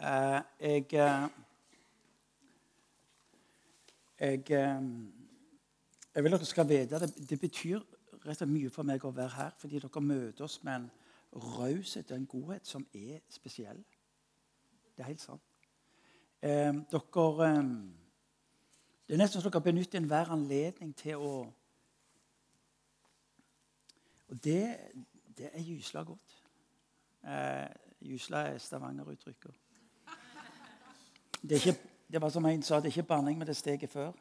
Eh, jeg eh, jeg, eh, jeg vil dere skal vite det, det betyr rett og slett mye for meg å være her, fordi dere møter oss med en raushet og en godhet som er spesiell. Det er helt sant. Eh, dere eh, Det er nesten som dere benytter enhver anledning til å Og det, det er gysla godt. Eh, gysla er Stavanger-uttrykket. Det, det, var som en sa, det er ikke banning, men det er steget før.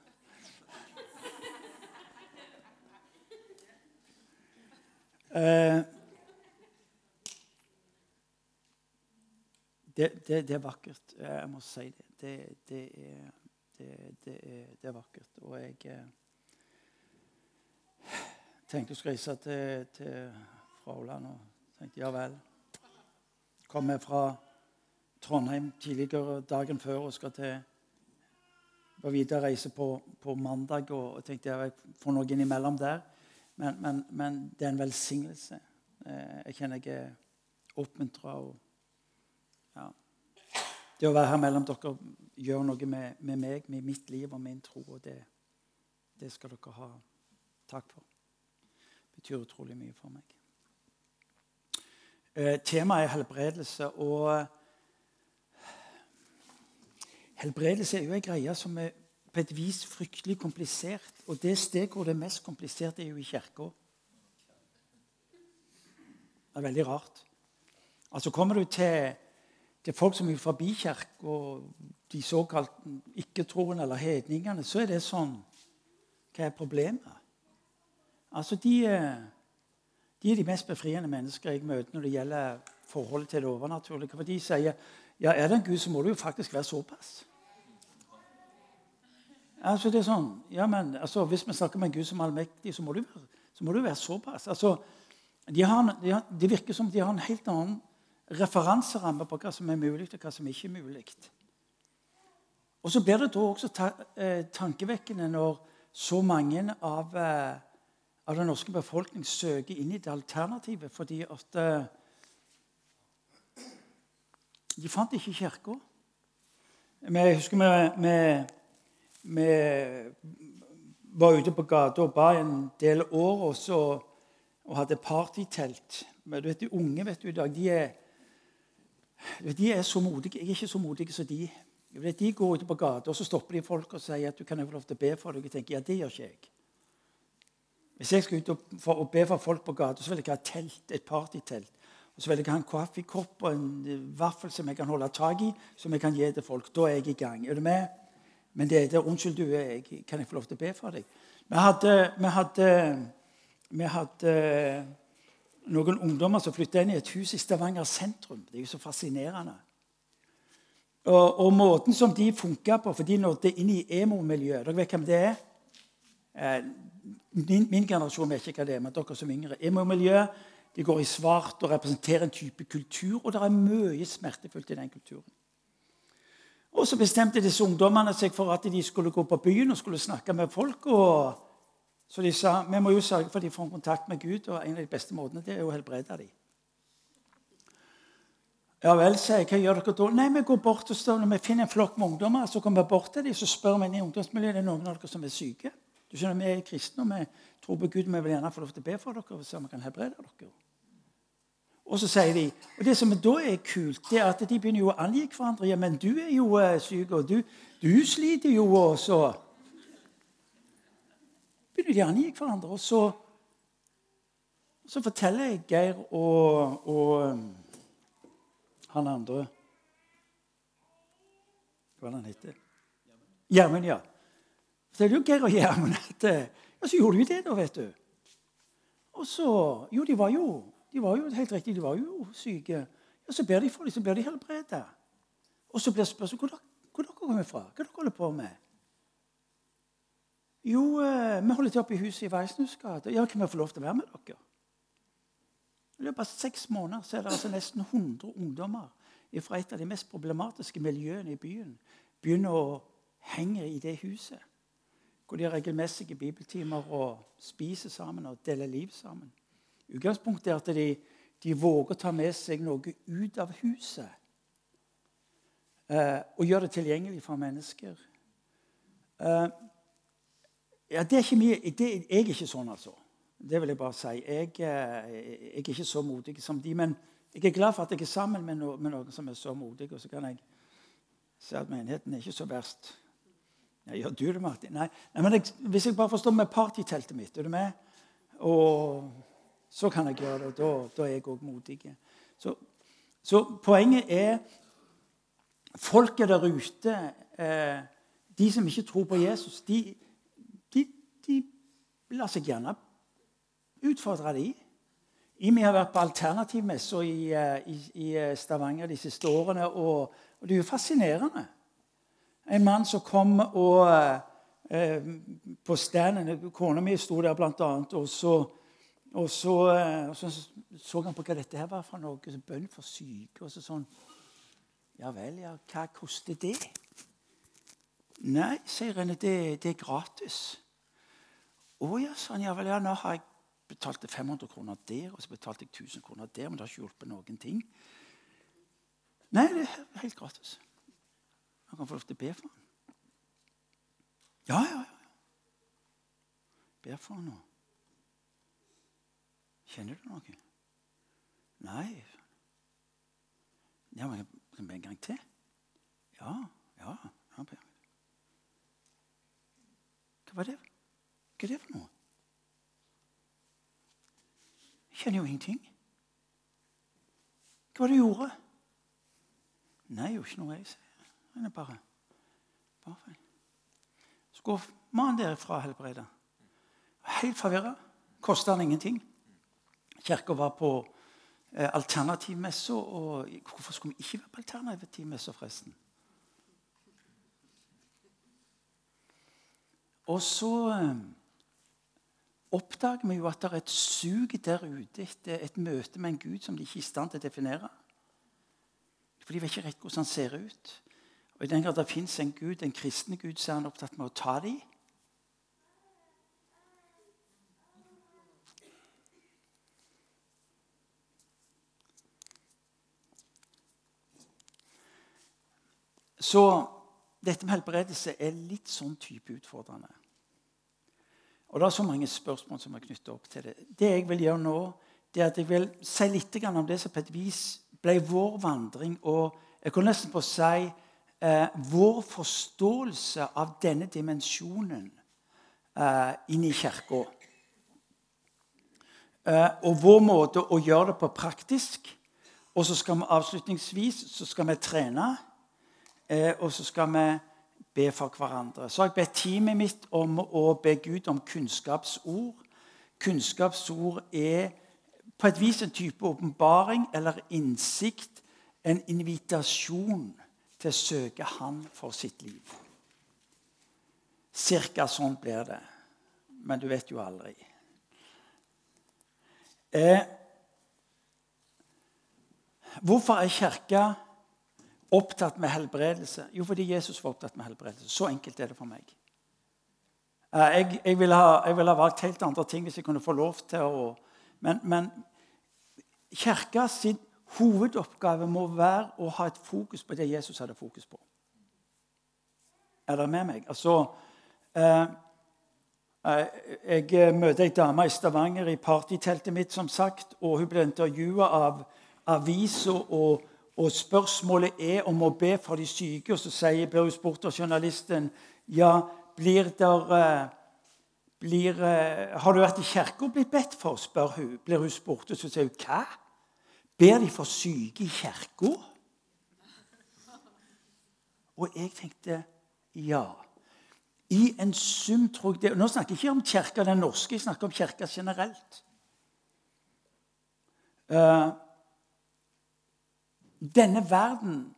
Eh, det, det, det, er vakkert. Jeg må si det. Det, det er, er, er, vakkert. Og jeg eh, tenkte jeg skulle reise til, til Frauland og tenkte ja vel. Kommer fra Trondheim tidligere dagen før og skal til var videre reise på, på mandag og, og tenkte jeg får noe innimellom der. Men, men, men, det er en velsignelse. Eh, jeg kjenner jeg er oppmuntra. Ja. Det å være her mellom dere gjør noe med, med, meg, med mitt liv og min tro. Og det, det skal dere ha takk for. Det betyr utrolig mye for meg. Eh, temaet er helbredelse. og Helbredelse er jo en greie som er på et vis fryktelig komplisert. Og det stedet hvor det er mest komplisert, er jo i kirka. Det er veldig rart. Altså Kommer du til, til folk som er forbi kirka, de såkalt ikke-troende eller hedningene, så er det sånn Hva er problemet? Altså, de, de er de mest befriende mennesker jeg møter når det gjelder forholdet til det overnaturlige. For de sier ja, er det en Gud, så må det jo faktisk være såpass. Altså, det er sånn, ja, men altså, Hvis vi snakker med en Gud som allmektig, så må det være, må det være såpass. Altså, de har, de har, det virker som de har en helt annen referanseramme på hva som er mulig, og hva som ikke er mulig. Og så blir det da også ta, eh, tankevekkende når så mange av, eh, av den norske befolkning søker inn i det alternativet fordi at eh, de fant ikke kirka. Jeg husker vi, vi, vi, var ute på gata og ba en del år også, og hadde partytelt. Men du vet, De unge vet du, i dag de er, de er så modige. Jeg er ikke så modig som de. De går ute på gata og så stopper de folk og sier at du kan få lov til å be for deg. Jeg tenker, ja, det gjør ikke jeg. Hvis jeg skal ut og, for, og be for folk på gata, så vil jeg ikke ha telt, et partytelt. Så vil jeg en kaffekopp og en eh, vaffel som jeg kan holde tak i, som jeg kan gi til folk. Da er jeg i gang. Er du med? Men det er 'Unnskyld, du, jeg, kan jeg få lov til å be for deg?' Vi hadde, vi hadde, vi hadde eh, noen ungdommer som flytta inn i et hus i Stavanger sentrum. Det er jo så fascinerende. Og, og måten som de funka på, for de nådde inn i emo-miljøet Dere vet hvem det er? Eh, min, min, generasjon vet ikke hva det er, men dere som yngre. Emo-miljøet de går i svart og representerer en type kultur, og det er mye smertefullt i den kulturen. Og Så bestemte disse ungdommene seg for at de skulle gå på byen og skulle snakke med folk. og Så de sa vi må jo sørge for at de får kontakt med Gud, og en av de beste måtene det er å helbrede dem. Ja vel, sier jeg. Hva gjør dere da? Nei, vi går bort og står, vi finner en flokk med ungdommer, så kommer vi bort til dem, så spør vi i ungdomsmiljøet er det noen av dere som er syke. Du skjønner, Vi er kristne, og vi tror på Gud. og Vi vil gjerne få lov til å be for dere, så vi kan helbrede dere. Og så sier de, og Det som da er kult, det er at de begynner jo å angi hverandre. Ja, 'Men du er jo uh, syk, og du, du sliter jo også.' begynner de å angi hverandre. Og så, så forteller jeg Geir og, og um, han andre Hva var det han heter? Gjermund, ja. Så er det jo Geir og Gjermund at Ja, så gjorde de det, da, vet du. Og så Jo, de var jo de var jo helt riktig, de var jo syke. Ja, Så ber de for dem, så blir de helbrede. Og så blir spørsmålet hvor, hvor dere kommer fra. Hva dere holder på med? Jo, eh, vi holder til oppe i huset i Veisnus gate. Ja, kan vi få lov til å være med dere? I løpet av seks måneder så er det altså nesten 100 ungdommer fra et av de mest problematiske miljøene i byen begynner å henge i det huset. Hvor de har regelmessige bibeltimer og spiser sammen og deler liv sammen. Utgangspunktet er at de, de våger å ta med seg noe ut av huset. eh, og gjøre det tilgjengelig for mennesker. Eh, ja, det er ikke mye, det, Jeg er ikke sånn, altså. Det vil jeg bare si. Jeg, eh, jeg er ikke så modig som de. Men jeg er glad for at jeg er sammen med, no, med noen som er så modig. Og så kan jeg si at menigheten er ikke så verst. Ja, gjør du det, Martin? Nei. Nei men jeg, hvis jeg bare forstår med partyteltet mitt, er du med? Og så kan jeg gjøre det. Da, da er jeg òg modig. Så, så, poenget er folket der ute, eh, de som ikke tror på Jesus, de, de, de lar seg gjerne utfordre de. Imi har vært på alternativmesser i, eh, i, i, eh, Stavanger de siste årene, og, og det er jo fascinerende. En mann som kom og eh, på standen Kona mi sto der blant og så, og så, og så, så han på hva dette her var for noe. Bønn for syke. og så sånn. Ja vel, ja. Hva koster det? Nei, sier han det, det er gratis. Å ja, sa han. Ja vel, ja, nå har jeg betalte 500 kroner der, og så betalte jeg 1000 kroner der. Men det har ikke hjulpet noen ting. Nei, det er helt gratis. Han kan få lov til å be for ham. Ja, ja, ja. Be for ham nå. Kjenner du noe? Nei. Ja, men jeg be en gang til. Ja, ja. ja Hva var det? Hva er det for noe? Jeg kjenner jo ingenting. Hva var det du gjorde? Nei, jo ikke noe, jeg sier. Det er bare, bare feil. Så går mannen derfra helbreda. Helt forvirra. Kosta han ingenting. Kirka var på eh, alternativmesse. Og hvorfor skulle vi ikke være på alternativmesse, forresten? Og så eh, oppdager vi jo at det er et sug der ute etter et møte med en Gud som de ikke er i stand til å definere. For de vet ikke rett hvordan han ser ut. Og I den grad det fins en Gud, en kristen Gud, så er han opptatt med å ta dem. Så dette med helbredelse er litt sånn type utfordrende. Og Det er så mange spørsmål som er knyttet opp til det. Det jeg vil gjøre nå, det er at jeg vil si litt om det som på et vis ble vår vandring, og jeg kunne nesten på å si eh, vår forståelse av denne dimensjonen eh, inn i kirka. Eh, og vår måte å gjøre det på praktisk. Og så skal vi avslutningsvis så skal vi trene, og så skal vi be for hverandre. Så har jeg bedt teamet mitt om å be Gud om kunnskapsord. Kunnskapsord er på et vis en type åpenbaring eller innsikt. En invitasjon til å søke Han for sitt liv. Cirka sånn blir det. Men du vet jo aldri. Eh, hvorfor er Kirka opptatt med helbredelse? Jo, fordi Jesus var opptatt med helbredelse. Så enkelt er det for meg. Eh, jeg, jeg, ville ha, jeg, ville ha, valgt helt andre ting hvis jeg kunne få lov til å Men, men kirka sin hovedoppgave må være å ha et fokus på det Jesus hadde fokus på. Er dere med meg? Altså eh, eh Jeg møter ei dame i Stavanger i partyteltet mitt, som sagt, og hun ble intervjua av avisa og og spørsmålet er om å be for de syke. Og så sier, Berus Borter, journalisten ja, blir der, eh, blir, eh, Har du vært i kirka og blitt bedt for? spør hun. Blir hun spurt, og så sier hun hva? Ber de for syke i kirka? Og jeg tenkte ja. I en sum tror jeg det, Nå snakker jeg ikke om kirka den norske, jeg snakker om kirka generelt. Uh, denne verden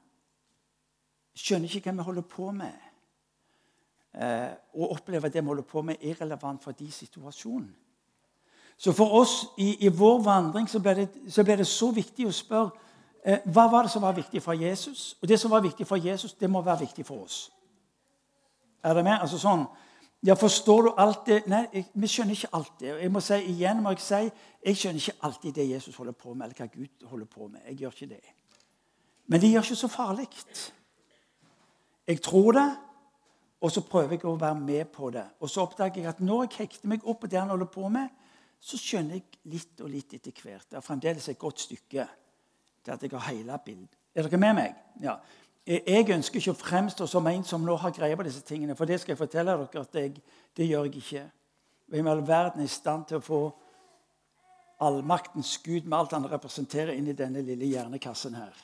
skjønner ikke hva vi holder på med. Eh, og opplever det vi holder på med, er relevant for de situasjonen. Så for oss i, i vår vandring så ble, det, så ble, det, så viktig å spørre eh, hva var det som var viktig for Jesus. Og det som var viktig for Jesus, det må være viktig for oss. Er det med? Altså sånn, ja, Forstår du alt det? Nei, jeg, vi skjønner ikke alt det. Jeg må si igjen, må jeg si, jeg skjønner ikke alltid det Jesus holder på med, eller hva Gud holder på med. Jeg gjør ikke det. Men det gjør ikke så farlig. Jeg tror det, og så prøver jeg å være med på det. Og så oppdager jeg at når jeg hekter meg opp på det han holder på med, så skjønner jeg litt og litt etter hvert. Det er fremdeles et godt stykke til at jeg har hele bildet. Er dere med meg? Ja. Jeg ønsker ikke å fremstå som en som nå har greie på disse tingene. For det skal jeg fortelle dere at jeg, det gjør jeg ikke. Hvem i all verden er i stand til å få allmaktens Gud med alt han representerer, inn i denne lille hjernekassen her?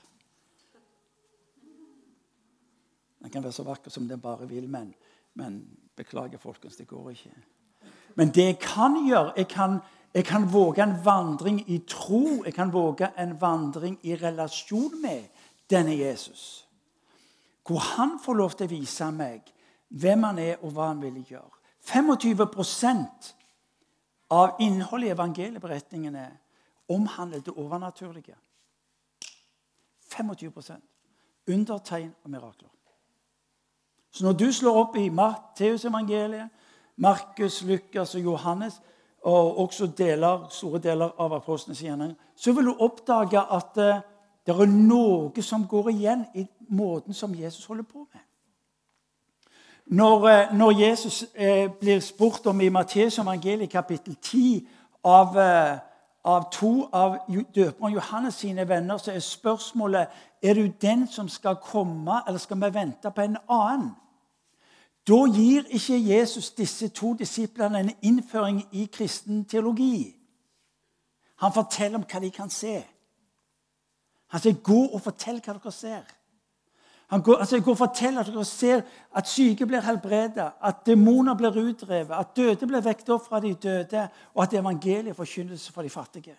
Den kan være så vakker som den bare vil, men, men beklager, folkens, det går ikke. Men det jeg kan gjøre jeg kan, jeg kan våge en vandring i tro. Jeg kan våge en vandring i relasjon med denne Jesus. Hvor han får lov til å vise meg hvem han er, og hva han vil gjøre. 25% av innholdet i evangelieberetningene omhandler det overnaturlige. 25% Undertegn og mirakler. Så når du slår opp i Matteusevangeliet, Markus, Lukas og Johannes, og også deler, store deler av apostlenes gjerninger, så vil du oppdage at uh, det er noe som går igjen i måten som Jesus holder på med. Når, eh, når Jesus eh, blir spurt om i Matteus evangeliet kapittel 10 av, eh, av to av døperen Johannes sine venner, så er spørsmålet er du den som skal komme, eller skal vi vente på en annen. Da gir ikke Jesus disse to disiplene en innføring i kristen teologi. Han forteller om hva de kan se. Han sier, 'Gå og fortell hva dere ser'. Han går, altså, går og forteller at dere ser at syke blir helbredet, at demoner blir utdrevet, at døde blir vekket opp fra de døde, og at evangeliet forkynnes for de fattige.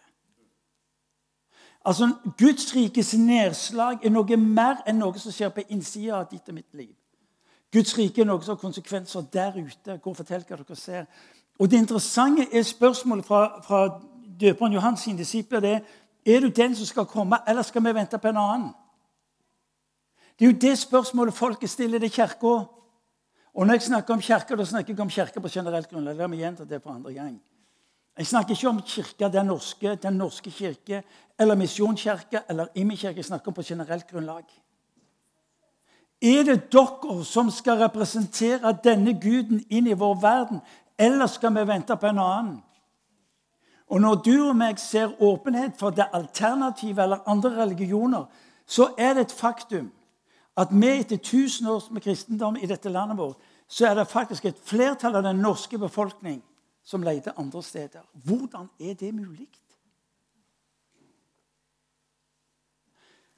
Altså, Guds rikes nedslag er noe mer enn noe som skjer på innsida av ditt og mitt liv. Guds rike er noe som har konsekvenser der ute. Gå og fortell hva dere ser. Og Det interessante er spørsmålet fra, fra døperen Johans sine disipler. det er, er du den som skal komme, eller skal vi vente på en annen? Det er jo det spørsmålet folket stiller til kirka. Og når jeg snakker om kirka, da snakker jeg om kirka på generelt grunnlag. La meg gjenta det for andre gang. Jeg snakker ikke om kirka, den norske, den norske kirke, eller misjonskirke eller Imi-kirke. Jeg snakker om på generelt grunnlag. Er det dere som skal representere denne guden inn i vår verden, eller skal vi vente på en annen? Og Når du og meg ser åpenhet for det alternative eller andre religioner, så er det et faktum at vi etter 1000 år med kristendom i dette landet vårt, så er det faktisk et flertall av den norske befolkning som leter andre steder. Hvordan er det mulig?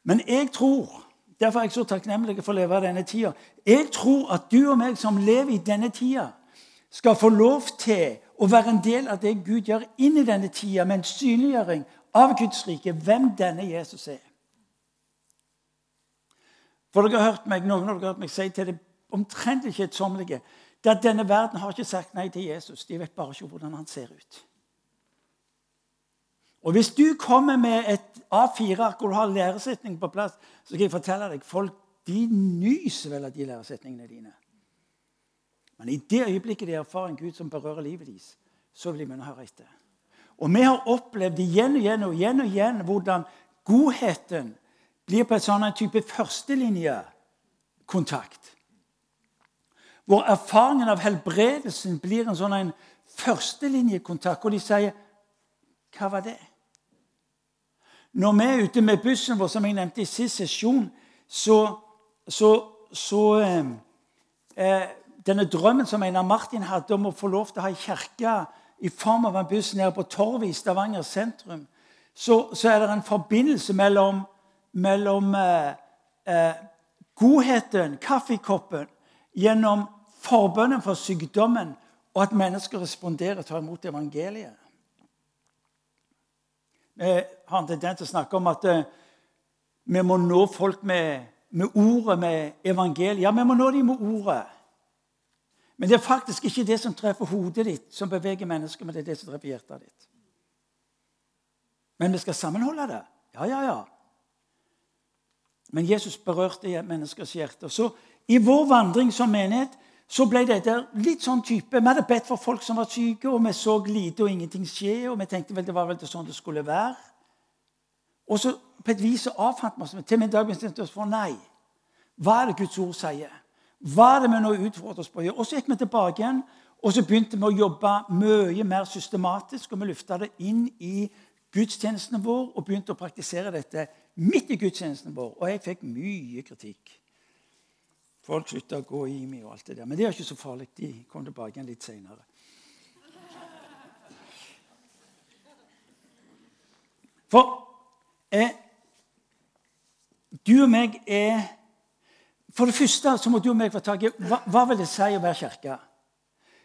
Men jeg tror Derfor er jeg så takknemlig for å leve av denne tida. Jeg tror at du og meg som lever i denne tida, skal få lov til å være en del av det Gud gjør inn i denne tida, med en synliggjøring av Guds rike, hvem denne Jesus er. For dere har hørt meg, Noen av dere har hørt meg si til det omtrent kjedsommelige det at denne verden har ikke sagt nei til Jesus. De vet bare ikke hvordan han ser ut. Og Hvis du kommer med et A4-ark hvor du har læresetning på plass, så skal jeg fortelle deg folk de nyser vel av de læresetningene dine. Men i det øyeblikket de erfarer en Gud som berører livet deres, så vil de begynne å høre etter. Og vi har opplevd igjen og igjen og igjen og igjen hvordan godheten blir på en sånn type førstelinjekontakt. Hvor erfaringen av helbredelsen blir en sånn førstelinjekontakt, hvor de sier 'Hva var det?' Når vi er ute med bussen vår, som jeg nevnte i sist sesjon, så, så, så eh, eh, Denne drømmen som Einar Martin hadde om å få lov til å ha ei kirke i form av en buss nede på torvet i Stavanger sentrum, så, så er det en forbindelse mellom mellom eh, eh, godheten, kaffekoppen, gjennom forbønnen for sykdommen og at mennesker responderer og tar imot evangeliet. Vi har en tendens til å snakke om at eh, vi må nå folk med, med, ordet, med evangeliet. Ja, vi må nå dem med ordet. Men det er faktisk ikke det som treffer hodet ditt, som beveger mennesker, men det er det som treffer hjertet ditt. Men vi skal sammenholde det. Ja, ja, ja. Men Jesus berørte menneskers hjerte. Så I vår vandring som menighet så ble dette litt sånn type Vi hadde bedt for folk som var syke, og vi så lite og ingenting skje. og vi tenkte vel det var vel sånn det skulle være. Og så på et vis så avfant vi oss til min dag bestemte oss for nei. Hva er det Guds ord sier? Hva er det vi nå utfordrer oss på å gjøre? Og så gikk vi tilbake igjen, og så begynte vi å jobbe mye mer systematisk. Og vi løfta det inn i gudstjenesten vår og begynte å praktisere dette midt i gudstjenesten vår. Og jeg fikk mye kritikk. Folk slutta å gå i meg og alt det der. Men det er ikke så farlig. De kom tilbake igjen litt seinere. For eh, du og meg er For det første så må du og meg få tak i hva, hva vil det si å være kirke.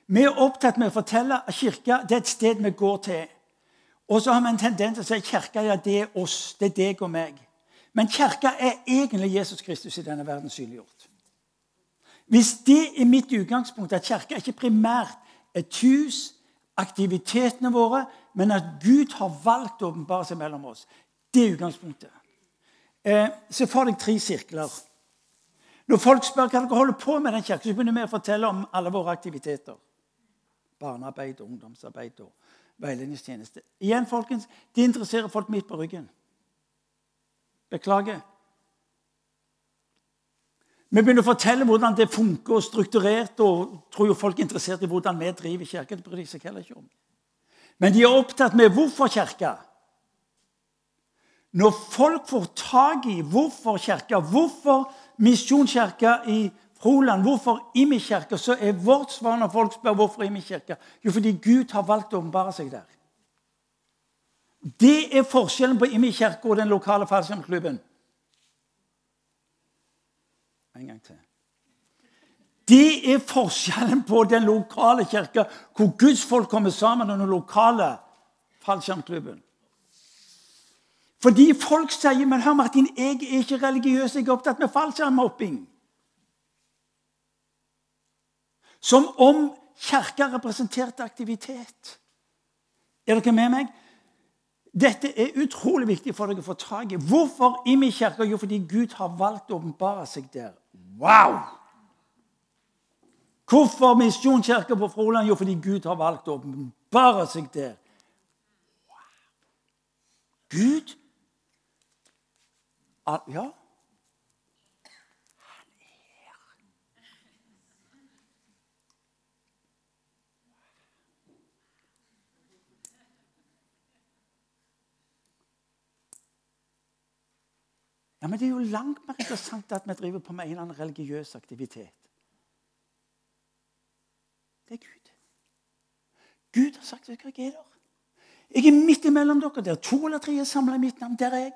Vi er opptatt med å fortelle at kirka er et sted vi går til. Og så har vi en tendens til å si at kirka ja, det er oss, det er deg og meg. Men kirka er egentlig Jesus Kristus i denne verden synliggjort. Hvis det er mitt utgangspunkt, at kirka ikke primært er et hus, aktivitetene våre, men at Gud har valgt å åpenbare seg mellom oss, det er utgangspunktet. Eh, se for deg tre sirkler. Når folk spør hva dere holder på med, den kirken, så begynner vi å fortelle om alle våre aktiviteter. Barnearbeid, ungdomsarbeid og veiledningstjeneste. Igjen, folkens, det interesserer folk midt på ryggen. Beklager. Vi begynner å fortelle hvordan det funker og strukturert, og tror jo folk er interessert i hvordan vi driver kirke. Det bryr de seg heller ikke om. Men de er opptatt med hvorfor kirke. Når folk får tak i hvorfor kirka, hvorfor Misjonskirka i Froland, hvorfor Imi-kirka, så er vårt svar når folk spør hvorfor Imi-kirka, jo fordi Gud har valgt å åpenbare seg der. Det er forskjellen på Imi-kirka og den lokale fallskjermklubben. En gang til. Det er forskjellen på den lokale kirka, hvor Guds folk kommer sammen, og den lokale fallskjermklubben. Fordi folk sier men hør Martin, jeg er ikke religiøs, jeg er opptatt med fallskjermhopping. Som om kirka representerte aktivitet. Er dere med meg? Dette er utrolig viktig for dere å få tak i. Hvorfor i min kirke? Jo, fordi Gud har valgt å åpenbare seg der. Wow! Hvorfor misjonskirke på Froland? Jo, fordi Gud har valgt å åpenbare seg der. Wow. Gud ja. Ja, Men det er jo langt mer interessant at vi driver på med en eller annen religiøs aktivitet. Det er Gud. Gud har sagt at jeg er der. Jeg er midt imellom dere. Der to eller tre er samla i mitt navn. Der er jeg.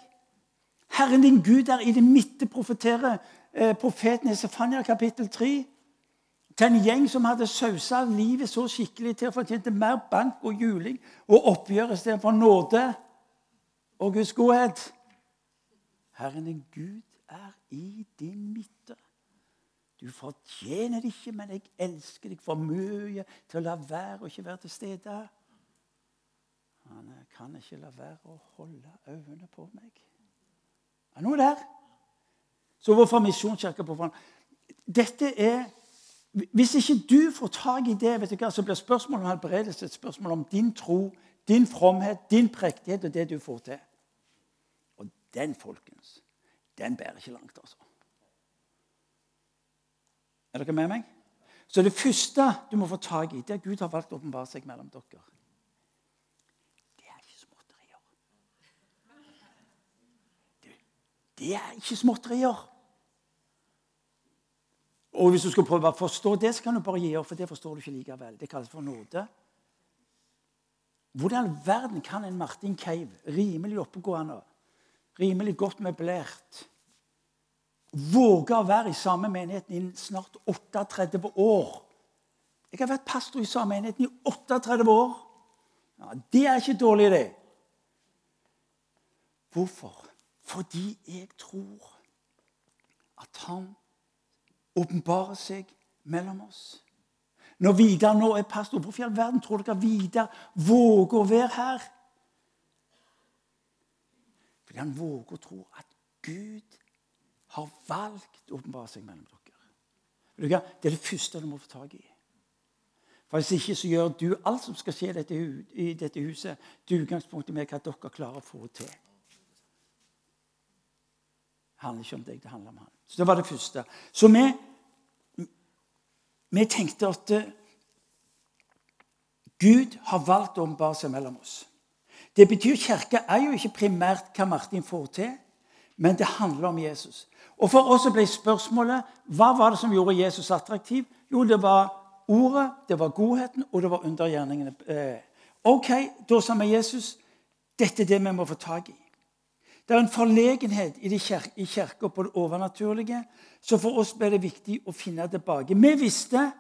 Herren din Gud er i det midte, profeterer eh, profeten i Sefania kapittel 3. Til en gjeng som hadde sausa livet så skikkelig til å fortjente mer bank og juling og oppgjør istedenfor nåde og Guds godhet. Herren din Gud er i din midte. Du fortjener det ikke, men jeg elsker deg for mye til å la være og ikke være til stede. Han kan ikke la være å holde øynene på meg. Det er noe der. Så hvorfor Misjonskirka på Froland? Dette er Hvis ikke du får tak i det, vet du hva, så blir spørsmålet om helbredelse et spørsmål om din tro, din fromhet, din prektighet og det du får til. Den, folkens, den bærer ikke langt, altså. Er dere med meg? Så det første du må få tak i, det er at Gud har valgt å åpenbare seg mellom dere. Det er ikke småtterier. Og hvis du skal prøve å forstå det, så kan du bare gi opp, for det forstår du ikke likevel. Det kalles for nåde. Hvordan i verden kan en Martin Cave, rimelig oppegående, rimelig godt møblert, våge å være i samme menigheten i snart 38 år? Jeg har vært pastor i samme menigheten i 38 år. Ja, det er ikke dårlig, det. Hvorfor? Fordi jeg tror at han åpenbarer seg mellom oss. Når Vidar nå er pastor, hvorfor i all verden tror dere Vidar våger å være her? Fordi han våger å tro at Gud har valgt å åpenbare seg mellom dere. Det er det første du må få tak i. For Hvis ikke så gjør du alt som skal skje i dette huset, til utgangspunktet med hva dere klarer å få til. Det handler ikke om deg, det handler om han. Så Det var det første. Så vi, vi tenkte at eh, Gud har valgt å åpenbare seg mellom oss. Det betyr kirke er jo ikke primært hva Martin får til, men det handler om Jesus. Og For oss ble spørsmålet hva var det som gjorde Jesus attraktiv. Jo, det var ordet, det var godheten, og det var undergjerningene. Eh, ok, da sa vi Jesus dette er det vi må få tak i. Det er en forlegenhet i, i kirka på det overnaturlige. Så for oss ble det viktig å finne tilbake. Vi visste,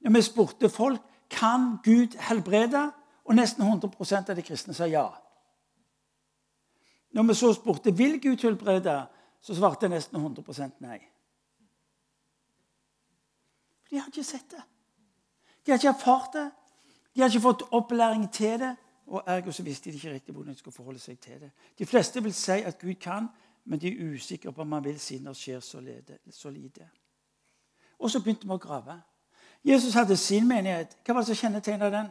når vi spurte folk kan Gud helbrede, og nesten 100% av de kristne sa ja. Når vi så spurte vil Gud helbrede, så svarte nesten 100 nei. De har ikke sett det. De har ikke erfart det. De har ikke fått opplæring til det. Og ergo så visste de ikke riktig hvordan de skulle forholde seg til det. De fleste vil si at Gud kan, men de er usikre på om han vil siden det skjer så lite. Og så begynte vi å grave. Jesus hadde sin menighet. Hva var det som kjennetegna den?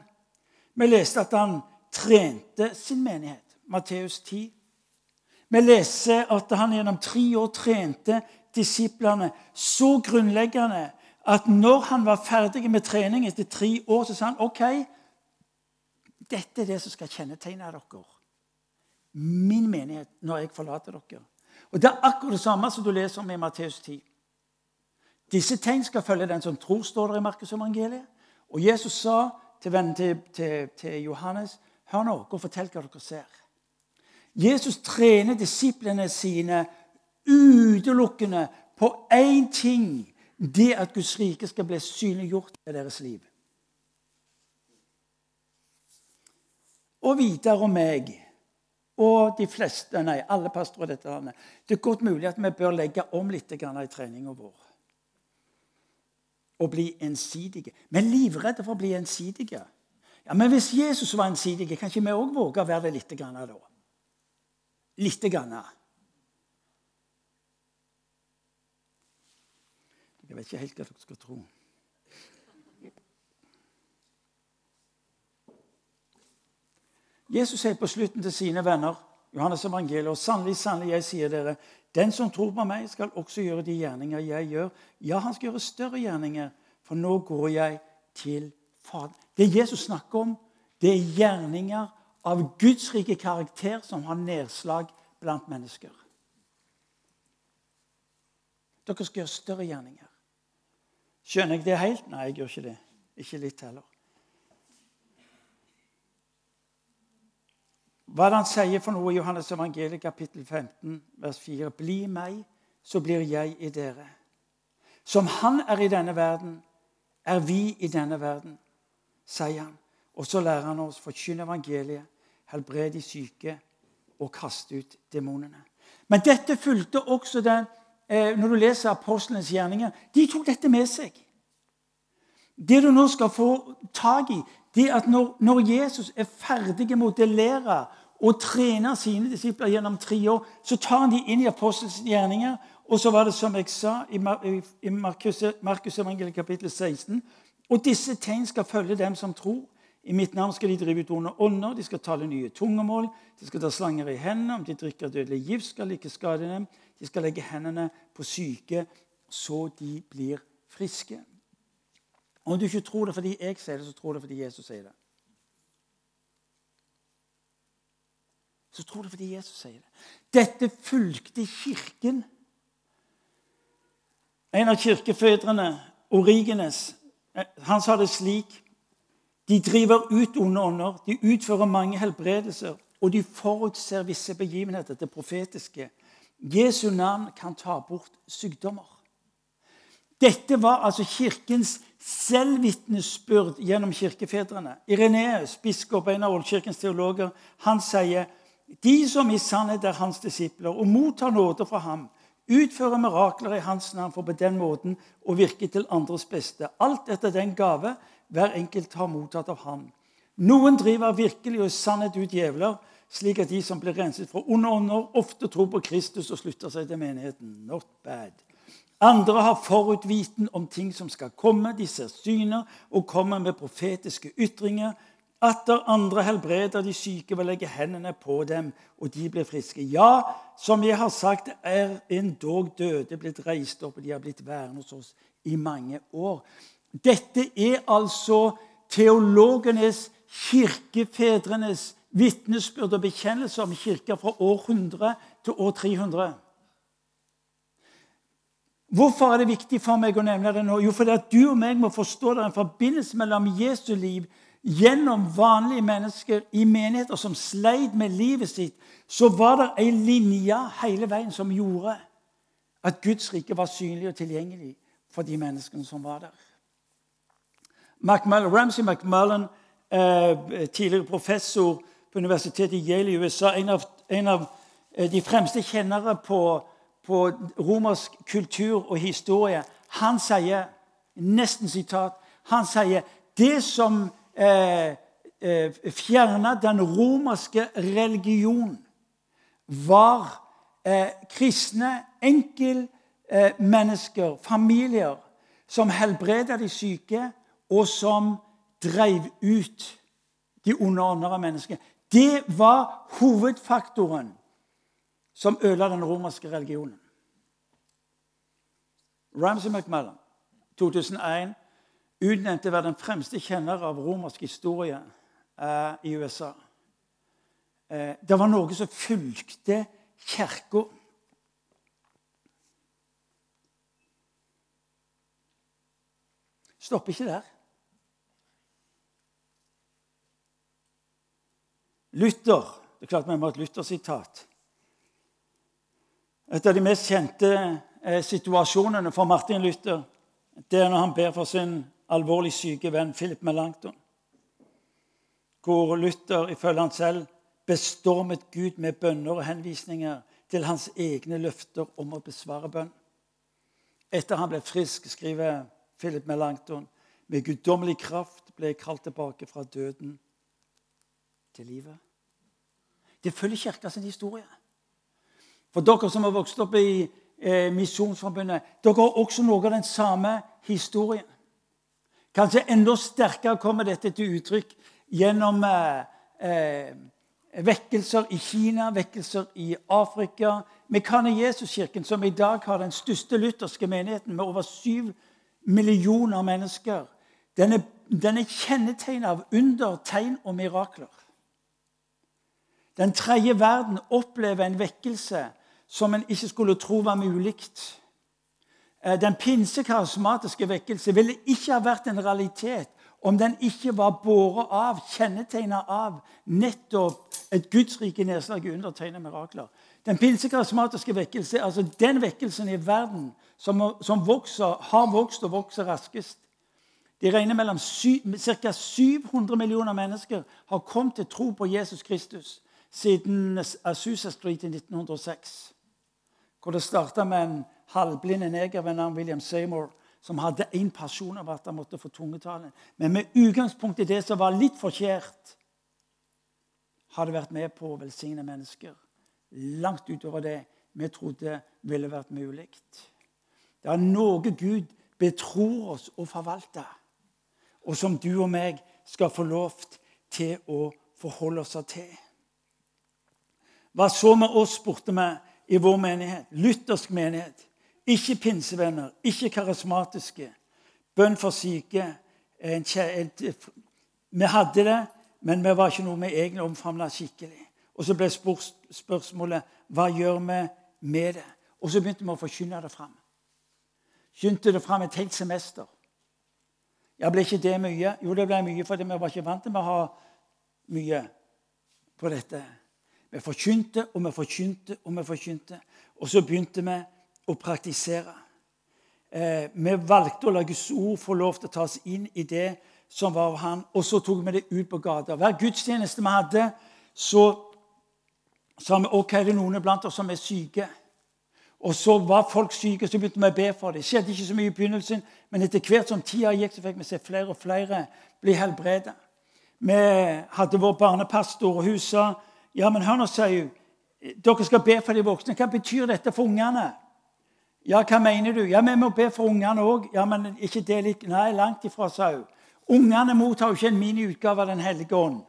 Vi leste at han trente sin menighet. Matteus 10. Vi leser at han gjennom tre år trente disiplene så grunnleggende at når han var ferdig med trening etter tre år, så sa han ok, dette er det som skal kjennetegne dere. Min menighet når jeg forlater dere. Og Det er akkurat det samme som du leser om i Matteus 10. Disse tegn skal følge den som tror, står der i Markus evangeliet. Og Jesus sa til vennen til, til, til Johannes, hør nå gå og fortell hva dere ser. Jesus trener disiplene sine utelukkende på én ting. Det at Guds rike skal bli synliggjort i deres liv. Og videre om meg og de fleste, nei, alle pastorer i dette landet. Det er godt mulig at vi bør legge om litt i treninga vår. Og bli ensidige. Vi er livredde for å bli ensidige. Ja, Men hvis Jesus var ensidig, kan ikke vi òg våge å være det lite grann da? Lite grann. Jeg vet ikke helt hva dere skal tro. Jesus sier på slutten til sine venner Johannes evangeliet, og sannelig, sannelig, jeg sier dere, den som tror på meg, skal også gjøre de gjerninger jeg gjør. Ja, han skal gjøre større gjerninger, for nå går jeg til Faderen. Det Jesus snakker om, det er gjerninger av Guds rike karakter som har nedslag blant mennesker. Dere skal gjøre større gjerninger. Skjønner jeg det helt? Nei, jeg gjør ikke det. Ikke litt heller. Hva er det han sier for noe i Johannes evangeliet kapittel 15, vers 4? Bli meg, så blir jeg i dere. Som Han er i denne verden, er vi i denne verden, sier han. Og så lærer han oss forkynne evangeliet, helbrede de syke og kaste ut demonene. Men dette fulgte også den eh, Når du leser apostlenes gjerninger De tok dette med seg. Det du nå skal få tak i, det at når, når Jesus er ferdig med å modellere og trene sine disipler gjennom tre år, så tar han de inn i apostelens gjerninger. Og så var det som jeg sa i Markus, Markus evangeliet kapittel 16 Og disse tegn skal følge dem som tror. I mitt navn skal de drive ut onde ånder, de skal tale nye tungemål, de skal ta slanger i hendene, om de drikker dødelig gift, skal ikke skade dem. De skal legge hendene på syke, så de blir friske. Om du ikke tror det fordi jeg sier det, så tror det fordi Jesus sier det. Så tror det fordi Jesus sier det. Dette fulgte Kirken. En av kirkefedrene, Origenes, eh, han sa det slik De driver ut onde ånder, de utfører mange helbredelser, og de forutser visse begivenheter, det profetiske. Jesu navn kan ta bort sykdommer. Dette var altså Kirkens selvvitnesbyrd gjennom kirkefedrene. Ireneus, biskop, en av oldkirkens teologer, han sier de som i sannhet er hans disipler og mottar nåde fra ham, utfører mirakler i hans navn for på den måten å virke til andres beste. Alt etter den gave hver enkelt har mottatt av ham. Noen driver virkelig og i sannhet ut djevler, slik at de som blir renset fra onde ånder, ofte tror på Kristus og slutter seg til menigheten. Not bad. Andre har forutviten om ting som skal komme. De ser syner og kommer med profetiske ytringer. Atter andre helbreder de syke ved å legge hendene på dem, og de blir friske. Ja, som jeg har sagt, er endog døde blitt reist opp, og de har blitt værende hos oss i mange år. Dette er altså teologenes, kirkefedrenes vitnesbyrd og bekjennelse om kirka fra år 100 til år 300. Hvorfor er det viktig for meg å nevne det nå? Jo, fordi at du og meg må forstå det er en forbindelse mellom Jesu liv gjennom vanlige mennesker i menigheter som sleit med livet sitt. Så var det ei linje hele veien som gjorde at Guds rike var synlig og tilgjengelig for de menneskene som var der. McMullen, Ramsey McMullen, eh, tidligere professor på universitetet i Yale i USA, en av, en av eh, de fremste kjennere på, på, romersk kultur og historie, han sier nesten sitat, han sier det som eh, eh, fjerna den romerske religion, var eh, kristne enkeltmennesker, eh, familier, som helbreda de syke, og som drev ut de av mennesker. Det var hovedfaktoren som ødela den romerske religionen. Ramsay McMullen, 2001, utnevnt til å være den fremste kjenner av romersk historie eh, i USA. Eh, det var noe som fulgte kirka. Stopper ikke der. Luther Det er klart vi må ha et Luther-sitat. Et av de mest kjente eh, situasjonene for Martin Luther det er når han ber for sin alvorlig syke venn Philip Melanchthon. Hvor Luther, ifølge han selv, bestormet Gud med bønner og henvisninger til hans egne løfter om å besvare bønn. Etter han ble frisk, skriver Philip Melanchthon, med guddommelig kraft ble jeg kalt tilbake fra døden til livet. Det følger Kirka sin historie. For dere som har vokst opp i eh, Misjonsforbundet, dere har også noe av den samme historien. Kanskje enda sterkere kommer dette til uttrykk gjennom eh, eh, vekkelser i Kina, vekkelser i Afrika. Mekane Jesuskirken, som i dag har den største lutherske menigheten med over syv millioner mennesker, den er, den er kjennetegnet av under, tegn og mirakler. Den tredje verden opplever en vekkelse som en ikke skulle tro var mulig. Eh, den pinsekarismatiske vekkelse ville ikke ha vært en realitet om den ikke var båret av, kjennetegna av nettopp et gudsrike nedslag i undertegnede mirakler. Den pinsekarismatiske vekkelse altså den vekkelsen i verden som, som vokser, har vokst og vokser raskest. De regner mellom ca. 700 millioner mennesker har kommet til tro på Jesus Kristus siden Azusa Street i 1906. Hvor det starta med en halvblind neger ved navn William Seymour som hadde én person av at han måtte få tungetale. Men med utgangspunkt i det som var litt forkjært, hadde vært med på å velsigne mennesker langt utover det vi trodde ville vært mulig. Det er noe Gud betror oss å forvalte, og som du og meg skal få lov til å forholde oss til. Hva så med oss, spurte vi i vår menighet. Luthersk menighet. Ikke pinsevenner, ikke karismatiske. Bønn for syke. vi hadde det, men vi var ikke noe vi egentlig omfavna skikkelig. Og så ble spørsmålet hva gjør vi med det? Og så begynte vi å forkynne det fram. Skynte det fram et helt semester. Ja, Ble ikke det mye? Jo, det ble mye, for vi var ikke vant til å ha mye på dette. Vi forkynte og vi forkynte og vi forkynte. Og så begynte vi å praktisere. Eh, vi valgte å la Guds ord få lov til å ta oss inn i det som var av Han, og så tok vi det ut på gata. Hver gudstjeneste vi hadde, så sa vi ok, det er noen blant oss som er syke. Og så var folk syke, så begynte vi å be for dem. Det skjedde ikke så mye i begynnelsen, men etter hvert som tida gikk, så fikk vi se flere og flere bli helbredet. Vi hadde vår barnepastor, og hun sa ja, men hør nå, sier hun. Dere skal be for de voksne. Hva betyr dette for ungene? Ja, hva mener du? Ja, Vi må be for ungene òg. Ja, men ikke det litt Nei, langt ifra, sa hun. Ungene mottar jo ikke en miniutgave av Den hellige ånd.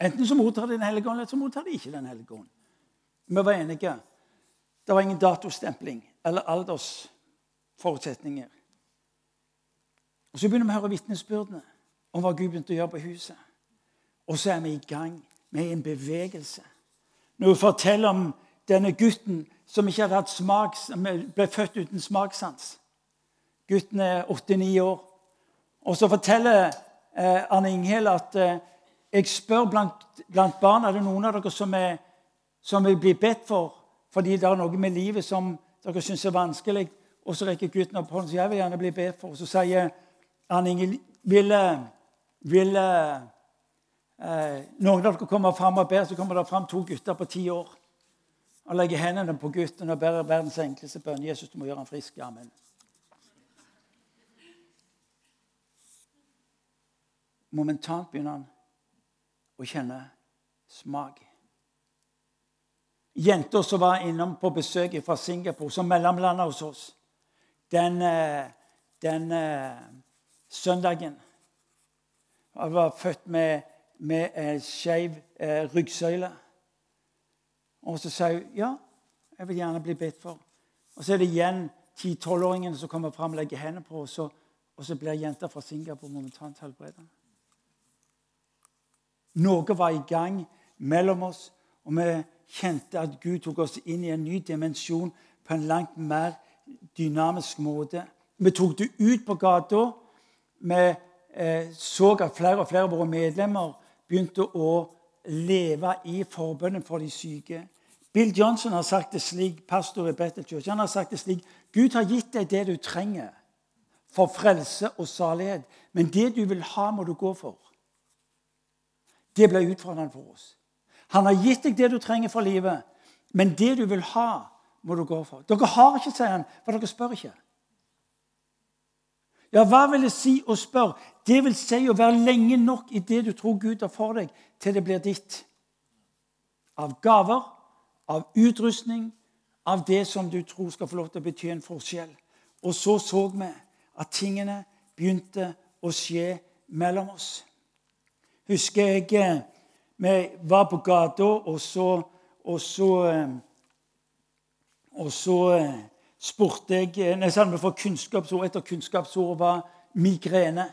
Enten så mottar de Den hellige ånd, eller så mottar de ikke Den hellige ånd. Vi var enige. Det var ingen datostempling eller aldersforutsetninger. Og Så begynner vi å høre vitnesbyrdene om hva Gud begynte å gjøre på huset. Og så er vi i gang med en bevegelse. Når hun forteller om denne gutten som ikke hadde hatt smak, ble født uten smakssans. Gutten er åtte-ni år. Og så forteller eh, Arne Inghel at eh, jeg spør blant, blant barna er det noen av dere som, er, som vil bli bedt for fordi det er noe med livet som dere syns er vanskelig. Og så rekker gutten opp hånden sier jeg vil gjerne bli bedt for. Og så sier Arne Inghel vil, vil eh, noen av dere kommer fram og ber, så kommer det fram to gutter på ti år. Og legger hendene på gutten og ber verdens enkleste bønn. Jesus, du må gjøre ham frisk. Amen. Momentant begynner han å kjenne smak. Jenta som var innom på besøk fra Singapore, som mellomlanda hos oss den, eh, den uh, søndagen Hun var født med, med en skeiv eh, ryggsøyle. Og så sa hun ja, jeg vil gjerne bli bedt for. Og så er det igjen 10-12-åringene som kommer fram og legger hendene på, og og så blir jenta fra Singapore momentant helbredet. Noe var i gang mellom oss, og vi kjente at Gud tok oss inn i en ny dimensjon på en langt mer dynamisk måte. Vi tok det ut på gata. Vi eh, så at flere og flere av våre medlemmer begynte å leve i forbønnen for de syke. Bill Johnson har sagt det slik, pastor i Bethel Church, han har sagt det slik Gud har gitt deg det du trenger for frelse og salighet, men det du vil ha, må du gå for. Det ble utfordrende for oss. Han har gitt deg det du trenger for livet, men det du vil ha, må du gå for. Dere har ikke, sier han, for dere spør ikke. Ja, hva vil det si å spørre? Det vil si å være lenge nok i det du tror Gud har for deg, til det blir ditt. Av gaver, av utrustning, av det som du tror skal få lov til å bety en forskjell. Og så så vi at tingene begynte å skje mellom oss husker jeg eh, vi var på gata, og så, og så, eh, og så eh, spurte jeg Nei, jeg for kunnskapsord, etter kunnskapsord var migrene.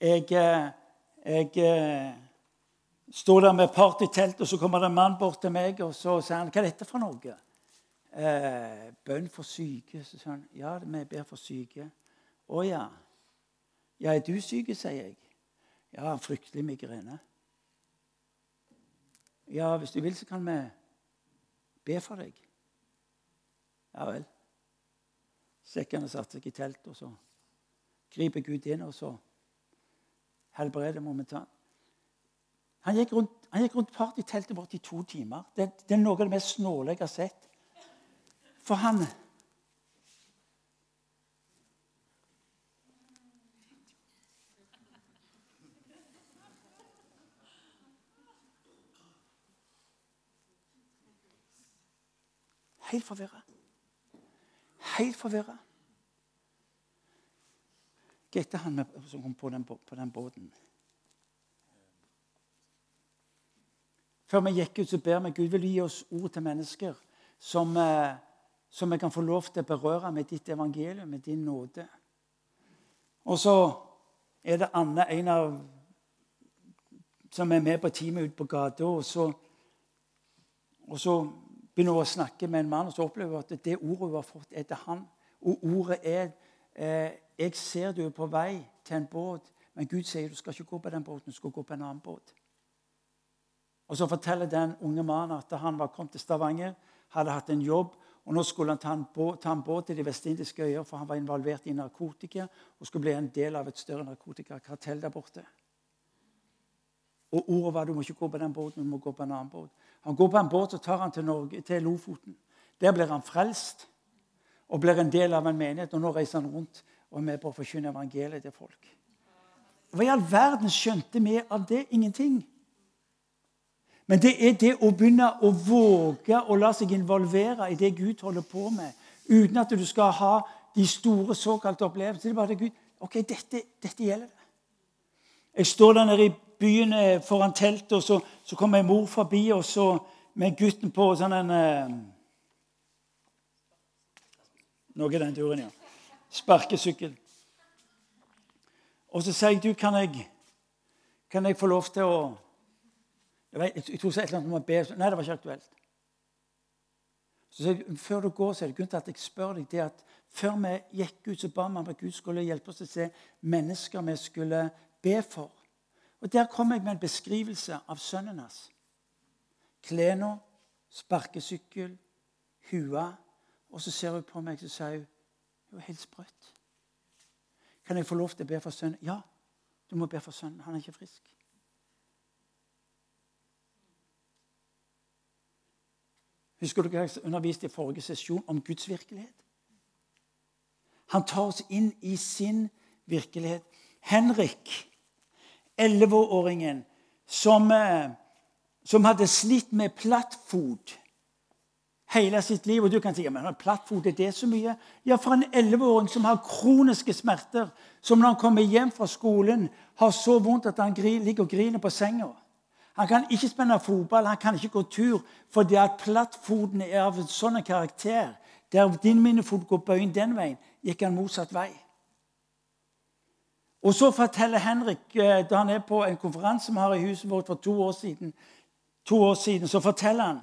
Jeg, jeg står der med partytelt, og så kommer det en mann bort til meg og så sier han, hva er dette for noe. Eh, bønn for syke. Så sier han ja, vi ber for syke. Å ja. Ja, er du syk, sier jeg. Ja, fryktelig migrene. Ja, hvis du vil, så kan vi be for deg. Ja vel. Sekkene satte seg i teltet, og så griper Gud inn, og så helbreder momentant. Han gikk rundt, han gikk rundt partyteltet vårt i to timer. Det, det, er noe av det mest snåle jeg har sett. For han Helt forvirra. Helt forvirra. Heter han som kom på den, på den, båten? Før vi gikk ut, så ber vi Gud vil gi oss ord til mennesker som, eh, som vi kan få lov til å berøre med ditt evangelium, med din nåde. Og så er det Anne, en av som er med på teamet ute på gata. Og så, og så begynner hun å snakke med en mann, og så opplever hun at det ordet hun har fått, er til han. Og ordet er 'Jeg ser du er på vei til en båt', men Gud sier du skal ikke gå på den båten, du skal gå på en annen båt. Og Så forteller den unge mannen at han var kommet til Stavanger, hadde hatt en jobb, og nå skulle han ta en båt, ta en båt til de vestindiske øyer, for han var involvert i narkotika og skulle bli en del av et større narkotikakartell der borte. Og ordet var du må ikke gå på den båten, du må gå på en annen båt. Han går på en båt og tar han til, Norge, til Lofoten. Der blir han frelst og blir en del av en menighet. Og nå reiser han rundt og er med på å forkynne evangeliet til folk. Hva i all verden skjønte vi av det? Ingenting. Men det er det å begynne å våge å la seg involvere i det Gud holder på med, uten at du skal ha de store såkalte opplevelsene. Det er bare det Gud, ok, dette, dette gjelder det. Jeg står der nede i byen eh, foran teltet, og så, så kommer ei mor forbi og så med gutten på sånn en eh, Noe i den turen, ja. Sparkesykkel. Og så sier jeg, du, kan jeg, kan jeg få lov til å Jeg, vet, jeg tror så et eller annet om å be. Nei, det var ikke aktuelt. Så sier jeg, Før du går, så er det grunn til at jeg spør deg det at før vi gikk ut, så ba vi om at Gud skulle hjelpe oss til å se mennesker vi skulle be for. Og Der kom jeg med en beskrivelse av sønnen hans. Klærne, sparkesykkel, hua. Og så ser hun på meg og sier hun, det var helt sprøtt. Kan jeg få lov til å be for sønnen? Ja, du må be for sønnen. Han er ikke frisk. Husker du hva jeg underviste i forrige sesjon om Guds virkelighet? Han tar oss inn i sin virkelighet. Henrik, elleveåringen som, eh, som hadde slitt med plattfot hele sitt liv. Og du kan si men plattfot, er det så mye? Ja, for en elleveåring som har kroniske smerter, som når han kommer hjem fra skolen, har så vondt at han ligger og griner på senga. Han kan ikke spenne fotball, han kan ikke gå tur, fordi at plattfoten er av en sånn karakter. Der din minnefot går bøyen den veien, gikk han motsatt vei. Og så forteller Henrik, eh, da han er på en konferanse vi har i huset vårt for to år siden, to år siden så forteller han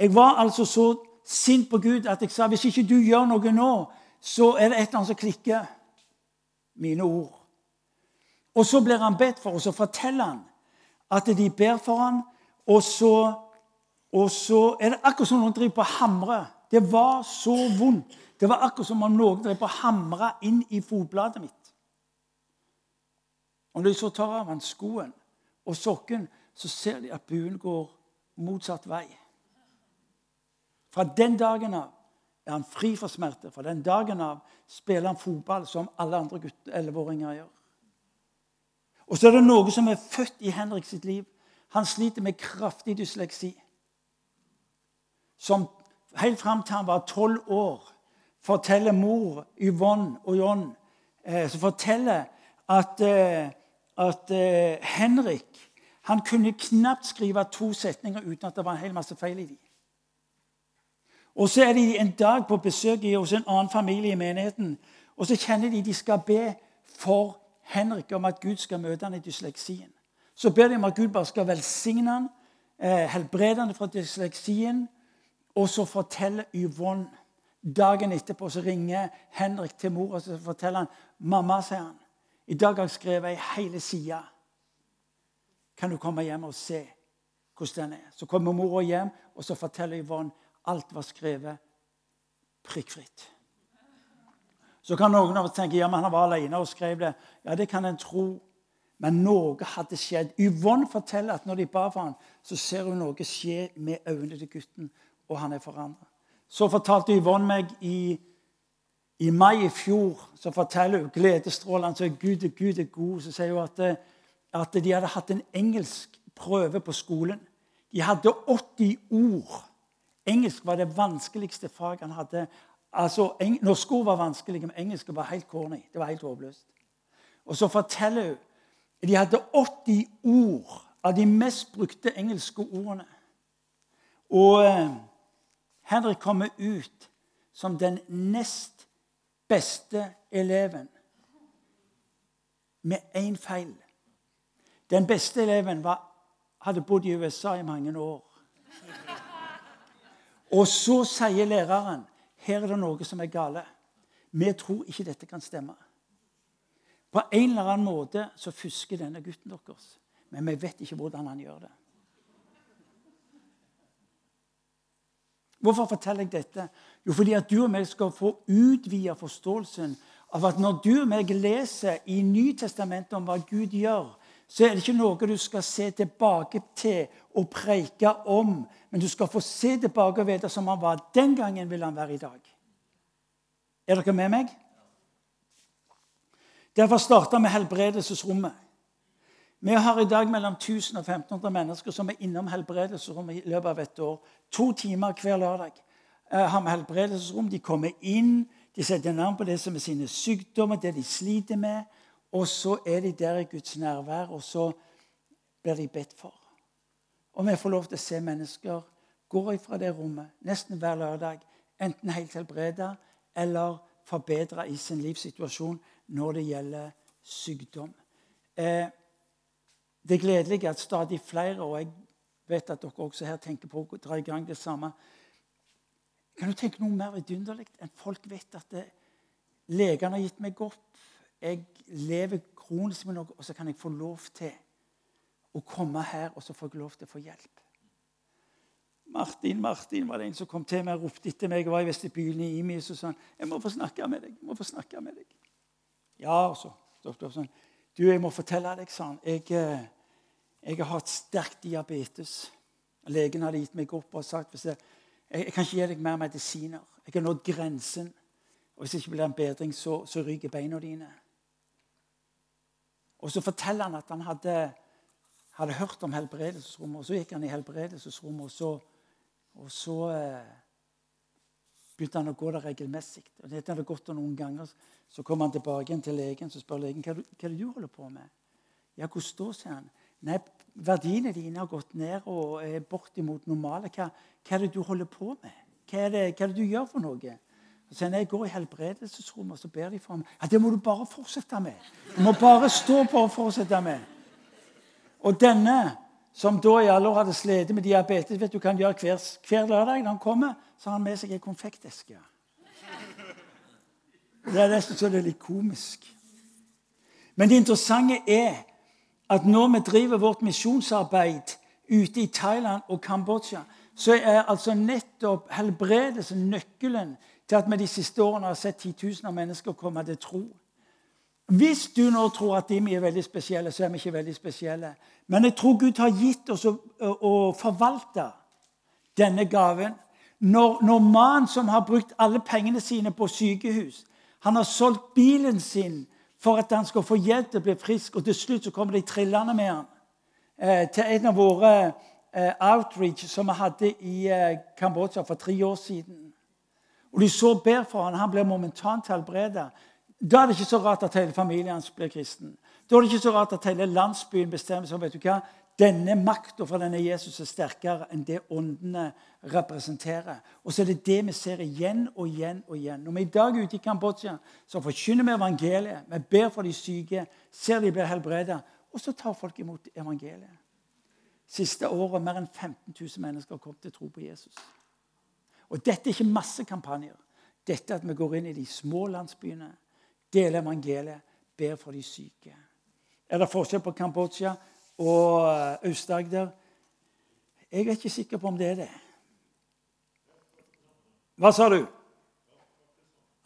jeg var altså så sint på Gud at jeg sa hvis ikke du gjør noe nå, så er det et eller annet som klikker. Mine ord. Og så blir han bedt for, og så forteller han at de ber for ham, og så, og så er det akkurat som noen driver på hamre. Det var så vondt. Det var akkurat som om noen drev på å hamre inn i fotbladet mitt. Og når de så tar av han skoen og sokken, så ser de at buen går motsatt vei. Fra den dagen av er han fri for smerte. Fra den dagen av spiller han fotball som alle andre 11-åringer gjør. Og så er det noe som er født i Henrik sitt liv. Han sliter med kraftig dysleksi. Som helt fram til han var tolv år, forteller mor Yvonne og John eh, som forteller at, eh, at eh, Henrik han kunne knapt skrive to setninger uten at det var en hel masse feil i dem. Og så er de en dag på besøk hos en annen familie i menigheten. Og så kjenner de de skal be for Henrik om at Gud skal møte han i dysleksien. Så ber de om at Gud bare skal velsigne han, eh, helbrede han fra dysleksien. Og så forteller Yvonne Dagen etterpå så ringer Henrik til mor og forteller han, 'Mamma', sier han, 'i dag har jeg skrevet ei hele side. Kan du komme hjem og se hvordan den er?' Så kommer mora hjem, og så forteller Yvonne Alt var skrevet prikkfritt. Så kan noen av oss tenke ja, men han var alene og skrev det. Ja, det kan en tro. Men noe hadde skjedd. Yvonne forteller at når de ba for ham, så ser hun noe skje med øynene til gutten, og han er forandret. Så fortalte Yvonne meg i, i mai i fjor så forteller hun gledesstrålende så Gud, Gud er god. Så sier hun at, at de hadde hatt en engelsk prøve på skolen. De hadde 80 ord Engelsk var det vanskeligste faget han hadde. Altså, Norske ord var vanskelig, men engelsk var helt corny. Det var helt håpløst. Og så forteller hun de hadde 80 ord av de mest brukte engelske ordene. Og eh, Henrik kommer ut som den nest beste eleven med én feil. Den beste eleven var, hadde bodd i USA i mange år. Og så sier læreren her er det noe som er gale. Vi tror ikke dette kan stemme. På en eller annen måte så fusker denne gutten deres. Men vi vet ikke hvordan han gjør det. Hvorfor forteller jeg dette? Jo, fordi at du og meg skal få utvide forståelsen av at når du og meg leser i Nytestamentet om hva Gud gjør, så er det ikke noe du skal se tilbake til og preike om. Men du skal få se tilbake og vite som han var den gangen, vil han være i dag. Er dere med meg? Derfor starta vi helbredelsesrommet. Vi har i dag mellom 1000 og 1500 mennesker som er innom helbredelsesrommet i løpet av et år. To timer hver lørdag eh, har vi helbredelsesrom. De kommer inn, de setter navn på det som er sine sykdommer, det de sliter med. Og så er de der i Guds nærvær, og så blir de bedt for. Og vi får lov til å se mennesker gå ifra det rommet nesten hver lørdag, enten helt helbreda eller forbedra i sin livssituasjon når det gjelder sykdom. Eh, det er gledelig at stadig flere, og jeg vet at dere også her tenker på å dra i gang det samme Kan du tenke noe mer vidunderlig enn folk vet at legene har gitt meg opp? Jeg lever kronisk med noe, og så kan jeg få lov til å komme her, og så får jeg lov til å få hjelp. Martin Martin var det en som kom til meg og ropte etter meg. Jeg var i vestibylen i Imi og sa han, jeg må få snakke med deg. jeg må få snakke med deg. Ja, og så sånn. Du, jeg må fortelle deg, sa han. Jeg, eh, jeg har hatt sterk diabetes. Legen hadde gitt meg opp og sagt jeg, jeg kan ikke gi deg mer medisiner. Jeg har nådd grensen. Og hvis det ikke blir en bedring, så, så ryker beina dine. Og så forteller han at han hadde, hadde hørt om helbredelsesrommet. og Så gikk han i helbredelsesrommet, og så og så eh, begynte han å gå der regelmessig. Og Etter hadde gått der noen ganger, så kom han tilbake igjen til legen og spør legen hva, hva er det du holder på med. Ja, hvordan står sier han. Nei, verdiene dine har gått ned og er bortimot normale. Hva, hva, er det du holder på med? Hva er det, hva er det du gjør for noe? Og sier han, jeg går i helbredelsesrommet, så ber de for meg. Ja, Det må du bare fortsette med. Du må bare stå på og fortsette med. Og denne som da i alle år hadde slitt med diabetes, vet du hva han gjør hver, hver lørdag når han kommer? Så har han med seg ei konfekteske. Det er nesten så det er litt komisk. Men det interessante er at når vi driver vårt misjonsarbeid ute i Thailand og Kambodsja, så er altså nettopp helbredelse nøkkelen til at vi de siste årene har sett titusener av mennesker komme til tro. Hvis du nå tror at de er veldig spesielle, så er vi ikke veldig spesielle. Men jeg tror Gud har gitt oss å, å forvalte denne gaven. Når, når mannen som har brukt alle pengene sine på sykehus, han har solgt bilen sin for at han skal få hjelp til å bli frisk, og til slutt så kommer de trillende med han eh, til en av våre eh, outreach som vi hadde i eh, Kambodsja for tre år siden. Og De så ber for han, Han blir momentant helbredet. Da er det ikke så rart at hele familien hans blir kristen. Da er det ikke så rart at hele landsbyen bestemmer seg vet hva, denne makta fra denne Jesus er sterkere enn det åndene representerer. Og så er det det vi ser igjen og igjen og igjen. Når vi i dag er ute i Kambodsja, så forkynner vi evangeliet. Vi ber for de syke, ser de blir helbredet, og så tar folk imot evangeliet. Siste året mer enn 15 000 mennesker kommet til tro på Jesus. Og dette er ikke massekampanjer. Dette er at vi går inn i de små landsbyene deler evangeliet, ber for de syke. Er det forskjell på Kambodsja og eh, Aust-Agder? Jeg er ikke sikker på om det er det. Hva sa du?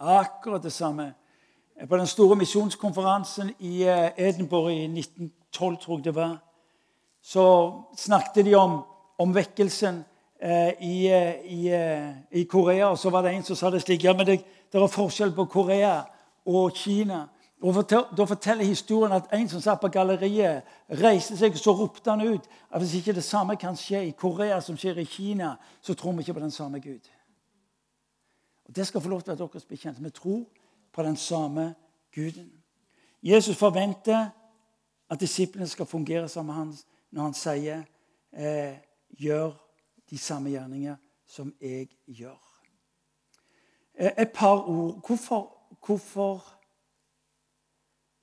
Akkurat det samme. På den store misjonskonferansen i eh, Edinburgh i 1912, tror jeg det var, så snakket de om, om vekkelsen eh, i, eh, i, i, Korea. Og så var det en som sa det slik ja, men det, det er forskjell på Korea og Kina. Og Da forteller historien at en som satt på galleriet, reiste seg og så ropte han ut at hvis ikke det samme kan skje i Korea som skjer i Kina, så tror vi ikke på den samme Gud. Og Det skal få lov til at dere blir kjent. Vi tror på den samme Guden. Jesus forventer at disiplene skal fungere med ham når han sier eh, 'gjør de samme gjerninger som jeg gjør'. Eh, et par ord. Hvorfor Hvorfor,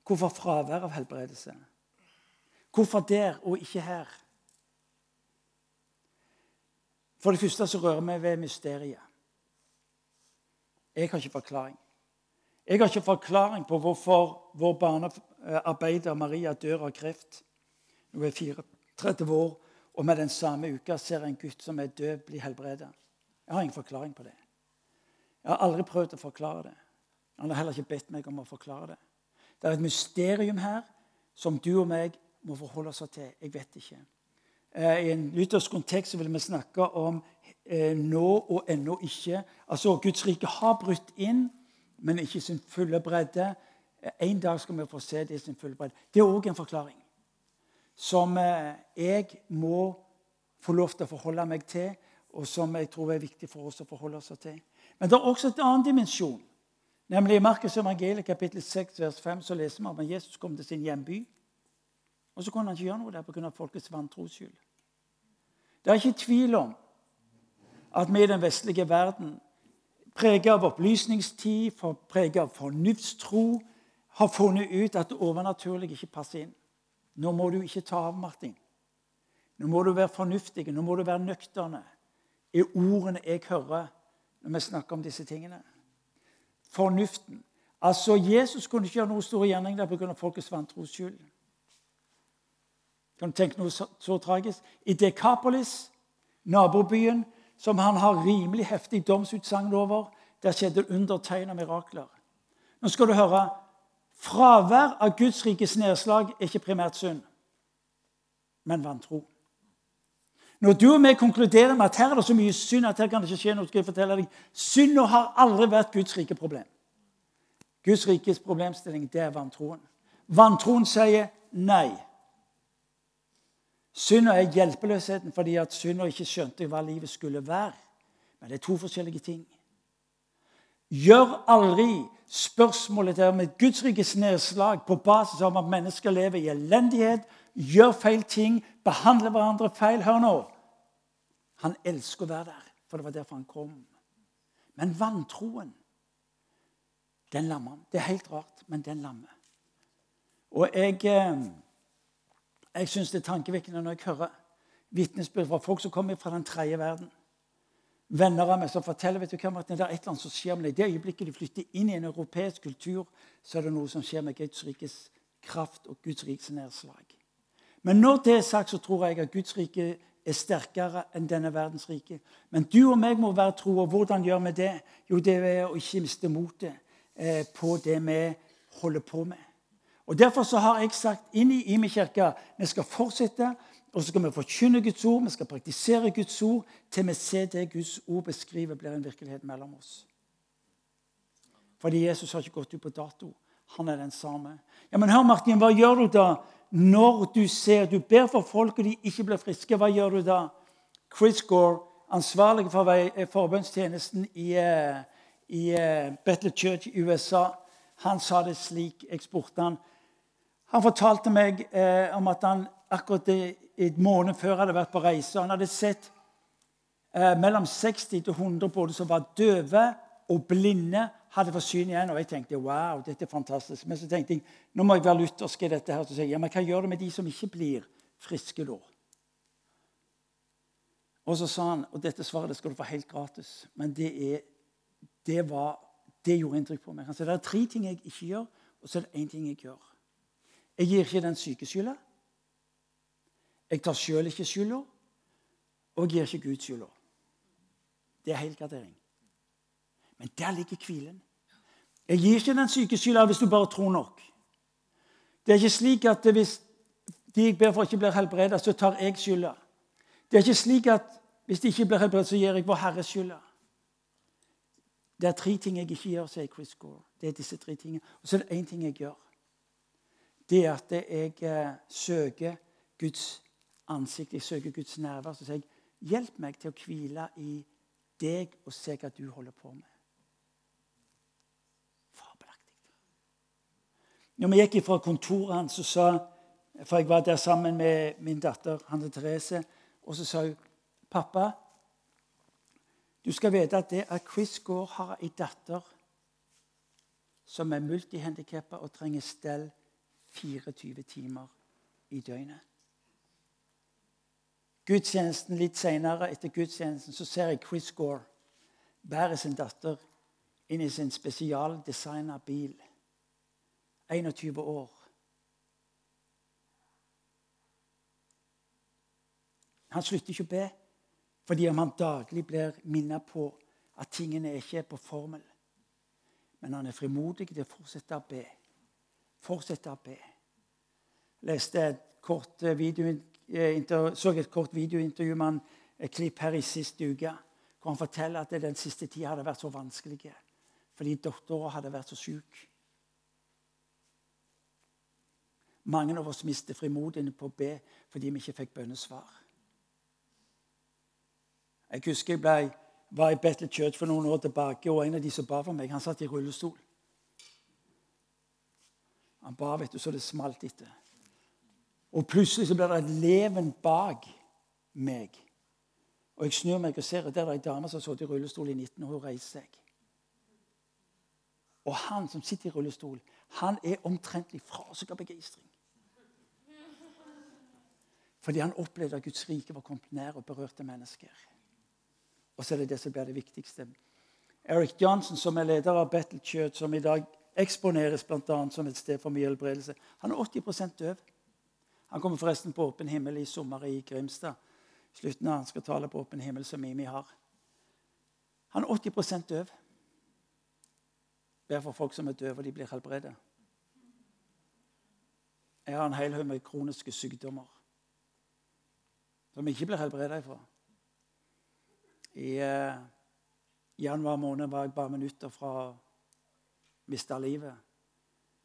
hvorfor fravær av helbredelse? Hvorfor der og ikke her? For det første så rører vi ved mysteriet. Jeg har ikke forklaring. Jeg har ikke forklaring på hvorfor vår barnearbeider Maria dør av kreft. Hun er 34 år, og med den samme uka ser jeg en gutt som er død, bli helbredet. Jeg har ingen forklaring på det. Jeg har aldri prøvd å forklare det. Han har heller ikke bedt meg om å forklare det. Det er et mysterium her som du og meg må forholde oss til. Jeg vet ikke. Eh, I en luthersk kontekst vil vi snakke om eh, nå og ennå ikke. Altså, Guds rike har brutt inn, men ikke sin fulle bredde. Eh, en dag skal vi få se det i sin fulle bredde. Det er òg en forklaring som jeg må få lov til å forholde meg til, og som jeg tror er viktig for oss å forholde oss til. Men det er også en annen dimensjon Nemlig I Markus evangeliet kapittel 6 vers 5 så leser vi at Jesus kom til sin hjemby. Og så kunne han ikke gjøre noe der pga. folkets vantros skyld. Det er ikke tvil om at vi i den vestlige verden preget av opplysningstid, preget av fornuftstro, har funnet ut at det overnaturlige ikke passer inn. Nå må du ikke ta av, Martin. Nå må du være fornuftig, nå må du være nøkterne. Er ordene jeg hører når vi snakker om disse tingene. Fornuften. Altså, Jesus kunne ikke gjøre noe store gjerning der pga. folkets vantros skyld. Kan du tenke noe så, så tragisk? I Dekapolis, nabobyen, som han har rimelig heftig domsutsagn over, der skjedde undertegn mirakler. Nå skal du høre Fravær av Guds rikes nedslag er ikke primært synd, men vantro. Når du og vi konkluderer med at her er det så mye synd at her kan det ikke skje noe, skal jeg fortelle deg, Synda har aldri vært Guds rike problem. Guds rikes problemstilling det er vantroen. Vantroen sier nei. Synda er hjelpeløsheten fordi at synda ikke skjønte hva livet skulle være. Men det er to forskjellige ting. Gjør aldri spørsmålet der med Guds rikes nedslag på basis av at mennesker lever i elendighet, gjør feil ting, behandler hverandre feil. Hør nå. Han elsker å være der, for det var derfor han kom. Men vantroen, den lammer han. Det er helt rart, men den lammer. Og jeg, eh, jeg syns det er tankevekkende når jeg hører vitnesbyrd fra folk som kommer fra den tredje verden. Venner av meg som forteller vet du hva, Martin, det er et eller annet som skjer med deg. Det øyeblikket de flytter inn i en europeisk kultur, så er det noe som skjer med Guds rikes kraft og Guds rikes nedslag. Men når det er sagt, så tror jeg at Guds rike er sterkere enn denne verdens rike. Men du og meg må være tro. Og hvordan gjør vi det? Jo, det er å ikke miste motet eh, på det vi holder på med. Og Derfor så har jeg sagt inn i Imi kirke vi skal fortsette og så skal vi forkynne Guds ord, vi skal praktisere Guds ord til vi ser det Guds ord beskriver, blir en virkelighet mellom oss. Fordi Jesus har ikke gått ut på dato. Han er den samme. Ja, Men hør, Martin, hva gjør du da når du ser Du ber for folk, og de ikke blir friske. Hva gjør du da? Chris Gore, ansvarlig for forbønnstjenesten i, eh, i eh, Church i USA, han sa det slik. Jeg spurte han. Han fortalte meg eh, om at han akkurat en måned før hadde vært på reise. Han hadde sett eh, mellom 60 til 100 både som var døve og blinde, hadde fått syn igjen. Og jeg tenkte wow, dette er fantastisk. Men så tenkte jeg nå må jeg være luthersk i dette. her, så sier jeg, ja, men Hva gjør det med de som ikke blir friske da? Og så sa han, og dette svaret det skal du få helt gratis, men det, er, det, var, det gjorde inntrykk på meg. Han sa det er tre ting jeg ikke gjør, og så er det én ting jeg gjør. Jeg gir ikke den syke skylda. Jeg tar sjøl ikke skylda, og jeg gir ikke Gud skylda. Det er helgardering. Men der ligger hvilen. Jeg gir ikke den syke skylda hvis du bare tror nok. Det er ikke slik at hvis de jeg ber for, ikke blir helbredet, så tar jeg skylda. Det er ikke slik at hvis de ikke blir helbredet, så gir jeg vår Herre skylda. Det er tre ting jeg ikke gjør, sier Chris Gore. Det er disse tre tingene. Og så er det én ting jeg gjør. Det er at jeg eh, søker Guds ansikt, jeg søker Guds nærvær, så sier jeg, 'Hjelp meg til å hvile i deg og se hva du holder på med.' Fabelaktig. Når vi gikk fra kontoret hans, så sa For jeg var der sammen med min datter Hanne Therese, og så sa hun, 'Pappa, du skal vite at det at Chris Gaard har ei datter som er multihandikappa og trenger stell 24 timer i døgnet gudstjenesten litt senere, etter gudstjenesten, så ser jeg Chris Gore bære sin datter inn i sin spesialdesigna bil. 21 år. Han slutter ikke å be fordi om han daglig blir minnet på at tingene ikke er på formel. Men han er frimodig til å fortsette å be. Fortsette å be. Jeg leste et kort video så et kort videointervju med han, et klipp her i siste uke. Hvor han forteller at det den siste tida hadde vært så vanskelig fordi dattera hadde vært så sjuk. Mange av oss mister frimodigheten på å be fordi vi ikke fikk bønnesvar. Jeg husker jeg ble, var i Bethel Church for noen år tilbake, og en av de som ba for meg, han satt i rullestol. Han ba vet du, så det smalt etter. Og plutselig så blir det et leven bak meg. Og jeg snur meg og ser at der er ei dame som har sittet i rullestol i 19 år hun reiser seg. Og han som sitter i rullestol, han er omtrentlig fra seg av begeistring. Fordi han opplevde at Guds rike var kommet nær og berørte mennesker. Og så er det det som blir det viktigste. Eric Johnson, som er leder av Battle Church, som i dag eksponeres blant annet som et sted for mye helbredelse, han er 80% døv. Han kommer forresten på Åpen himmel i sommer i Grimstad. Slutten av han skal tale på Åpen himmel, som Mimi har. Han er 80 døv. Ber for folk som er døve, og de blir helbredet. Jeg har en hel haug med kroniske sykdommer som ikke blir helbredet ifra. I eh, januar måned var jeg bare minutter fra å miste livet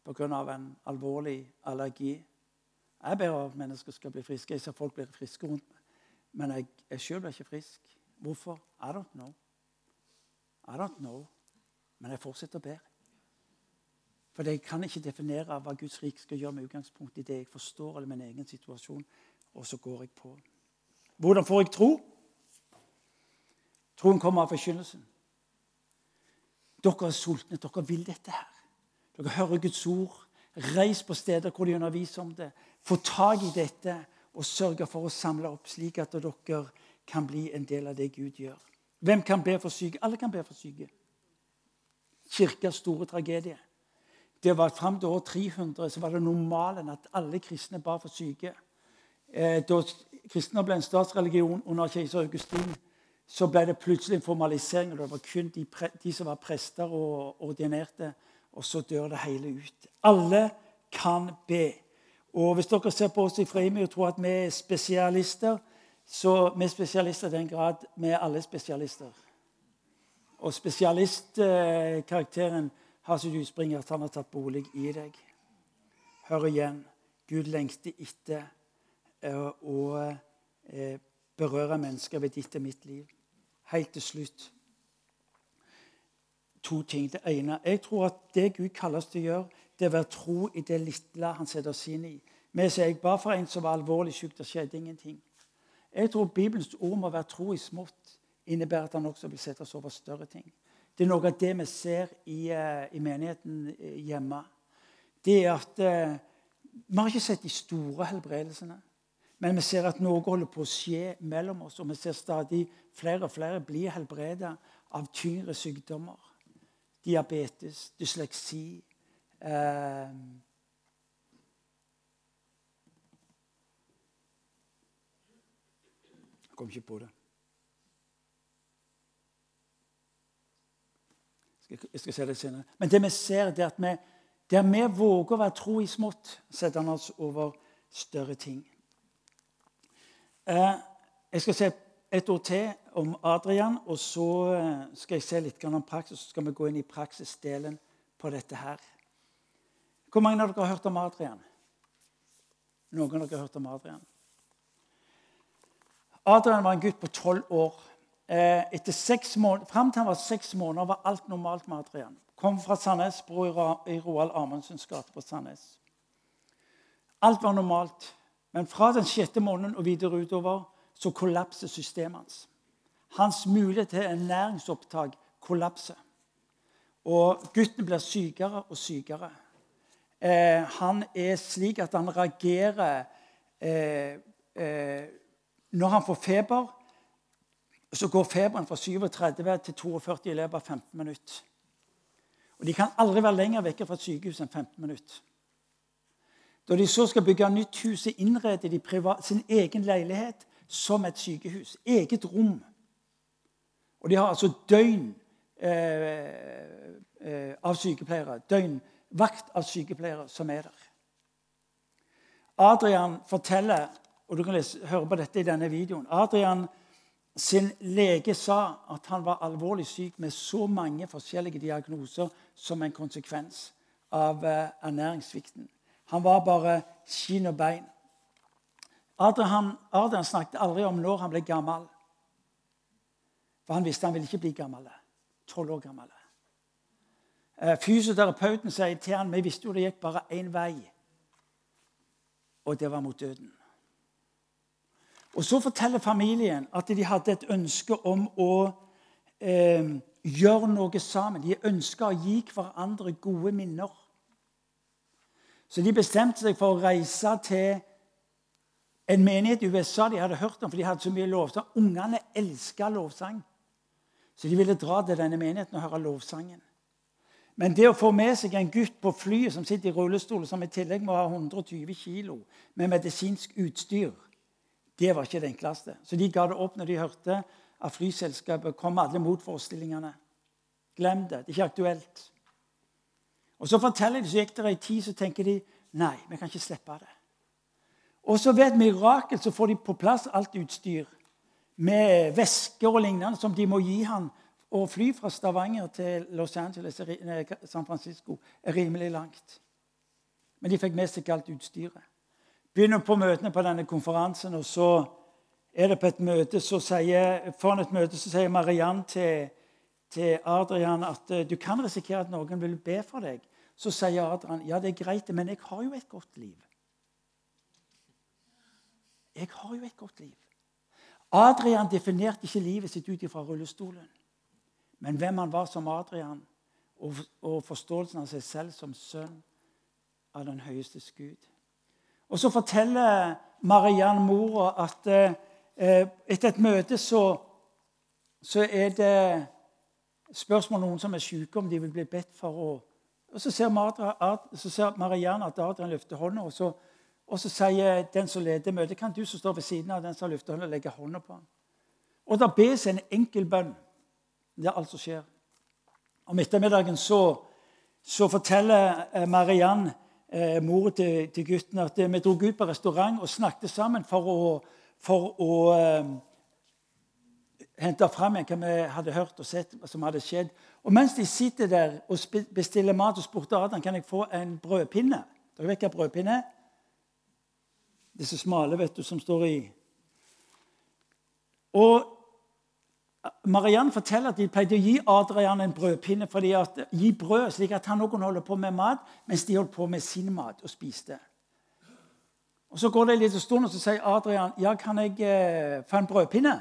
pga. en alvorlig allergi. Jeg ber at mennesker skal bli friske. Jeg ser folk blir friske rundt meg. Men jeg, jeg sjøl blir ikke frisk. Hvorfor? I don't know. I don't know. Men jeg fortsetter å be. For jeg kan ikke definere hva Guds rik skal gjøre med utgangspunkt i det jeg forstår eller min egen situasjon. Og så går jeg på. Hvordan får jeg tro? Troen kommer av forkynnelsen. Dere er sultne, dere vil dette her. Dere hører Guds ord. Reis på steder hvor de underviser om det. Få tak i dette og sørge for å samle opp, slik at dere kan bli en del av det Gud gjør. Hvem kan be for syke? Alle kan be for syke. Kirkas store tragedie. Det var Fram til år 300 så var det normalen at alle kristne ba for syke. Eh, da kristne ble en statsreligion under keiser Augustin, så ble det plutselig en formalisering. og Det var kun de, de, som var prester og ordinerte. Og så dør det hele ut. Alle kan be. Og Hvis dere ser på oss i Freimi og tror at vi er spesialister, så vi er spesialister i den grad vi er alle spesialister. Og spesialistkarakteren har sitt utspring i at han har tatt bolig i deg. Hør igjen. Gud lengter etter å eh, berøre mennesker ved ditt og mitt liv. Helt til slutt to ting. Det ene Jeg tror at det Gud kaller oss til å gjøre, det er å være tro i det lille han setter oss inn i. Vi sier jeg ba for en som var alvorlig syk. Det skjedde ingenting. Jeg tror Bibelens ord må være tro i smått innebærer at han også vil sette oss over større ting. Det er noe av det vi ser i, uh, i menigheten eh, hjemme. Det er at uh, Vi har ikke sett de store helbredelsene. Men vi ser at noe holder på å skje mellom oss, og vi ser stadig flere og flere bli helbredet av tyngre sykdommer. Diabetes, dysleksi eh, kom ikke på det. Jeg skal se det senere. Men det vi ser, det er at vi, der vi våger å være tro i smått, setter han oss over større ting. Eh, jeg skal se et ord til om Adrian, og så eh, skal jeg se litt om praksis. Så skal vi gå inn i praksisdelen på dette her. Hvor mange av dere har hørt om Adrian? Noen av dere har hørt om Adrian? Adrian var en gutt på tolv år. Eh, etter Fram til han var seks måneder, var alt normalt med Adrian. Kom fra Sandnes, bor i Roald Amundsens gate på Sandnes. Alt var normalt. Men fra den sjette måneden og videre utover så kollapser systemet hans. Hans mulighet til ernæringsopptak kollapser. Og gutten blir sykere og sykere. Eh, han er slik at han reagerer eh, eh, Når han får feber, så går feberen fra 37 til 42 i løpet av 15 minutter. Og De kan aldri være lenger vekke fra et sykehus enn 15 minutter. Da de så skal bygge nytt hus, innreder de sin egen leilighet som et sykehus. Eget rom. Og de har altså døgn eh, eh, av sykepleiere. Døgnvakt av sykepleiere som er der. Adrian forteller, og du kan lese, høre på dette i denne videoen Adrian sin lege sa at han var alvorlig syk med så mange forskjellige diagnoser som en konsekvens av eh, ernæringssvikten. Han var bare skinn og bein. Adrian, Adrian snakket aldri om når han ble gammel. For han visste han ville ikke bli gammel. Tolv år gammel. Eh, fysioterapeuten sier til han, vi visste jo det gikk bare én vei, og det var mot døden. Og Så forteller familien at de hadde et ønske om å eh, gjøre noe sammen. De ønska å gi hverandre gode minner. Så de bestemte seg for å reise til en menighet i USA de hadde hørt om, for de hadde så mye lovsang. Ungene elska lovsang. Så de ville dra til denne menigheten og høre lovsangen. Men det å få med seg en gutt på flyet som sitter i rullestol, som i tillegg må ha 120 kg med medisinsk utstyr, det var ikke det enkleste. Så de ga det opp når de hørte at flyselskapet kom med alle motforestillingene. Glem det. Det er ikke aktuelt. Og Så forteller de, så gikk det ei tid, så tenker de nei, vi kan ikke slippe det. Og så ved et mirakel så får de på plass alt utstyr med væsker og lignende som de må gi han å fly fra Stavanger til Los Angeles, San Francisco er rimelig langt. Men de fikk med seg alt utstyret. Begynner på møtene på denne konferansen, og så er det på et møte så sier, foran et møte så sier Mariann til, til Adrian at eh, du kan risikere at noen vil be for deg. Så sier Adrian ja, det er greit, men jeg har jo et godt liv. Jeg har jo et godt liv. Adrian definerte ikke livet sitt ut fra rullestolen. Men hvem han var som Adrian, og, forståelsen av seg selv som sønn av den høyeste Gud. Og Så forteller Mariann mora at eh, etter et møte så, så, er det spørsmål noen som er syke, om de vil bli bedt for å og Så ser, ser Mariann at Adrian løfter hånda, og så, og så sier den som leder møtet, kan du som står ved siden av den som løfter hånda, legge hånda på ham. Og da bes en enkel bønn. Det er alt som skjer. Om ettermiddagen så, så forteller eh, Mariann, eh, mor til, til, gutten, at eh, vi dro ut på restaurant og snakket sammen for å, for å eh, hente fram hva vi hadde hørt og sett som hadde skjedd. Og Mens de sitter der og bestiller mat, og spurte Adam kan jeg få en brødpinne. Dere vet hva brødpinne er? Disse smale vet du, som står i Og Mariann forteller at de pleide å gi Adrian en brødpinne fordi at gi brød, slik at han også holde på med mat mens de holdt på med sin mat og spiste. Og Så går det en liten stund, og så sier Adrian ja, kan jeg eh, få en brødpinne.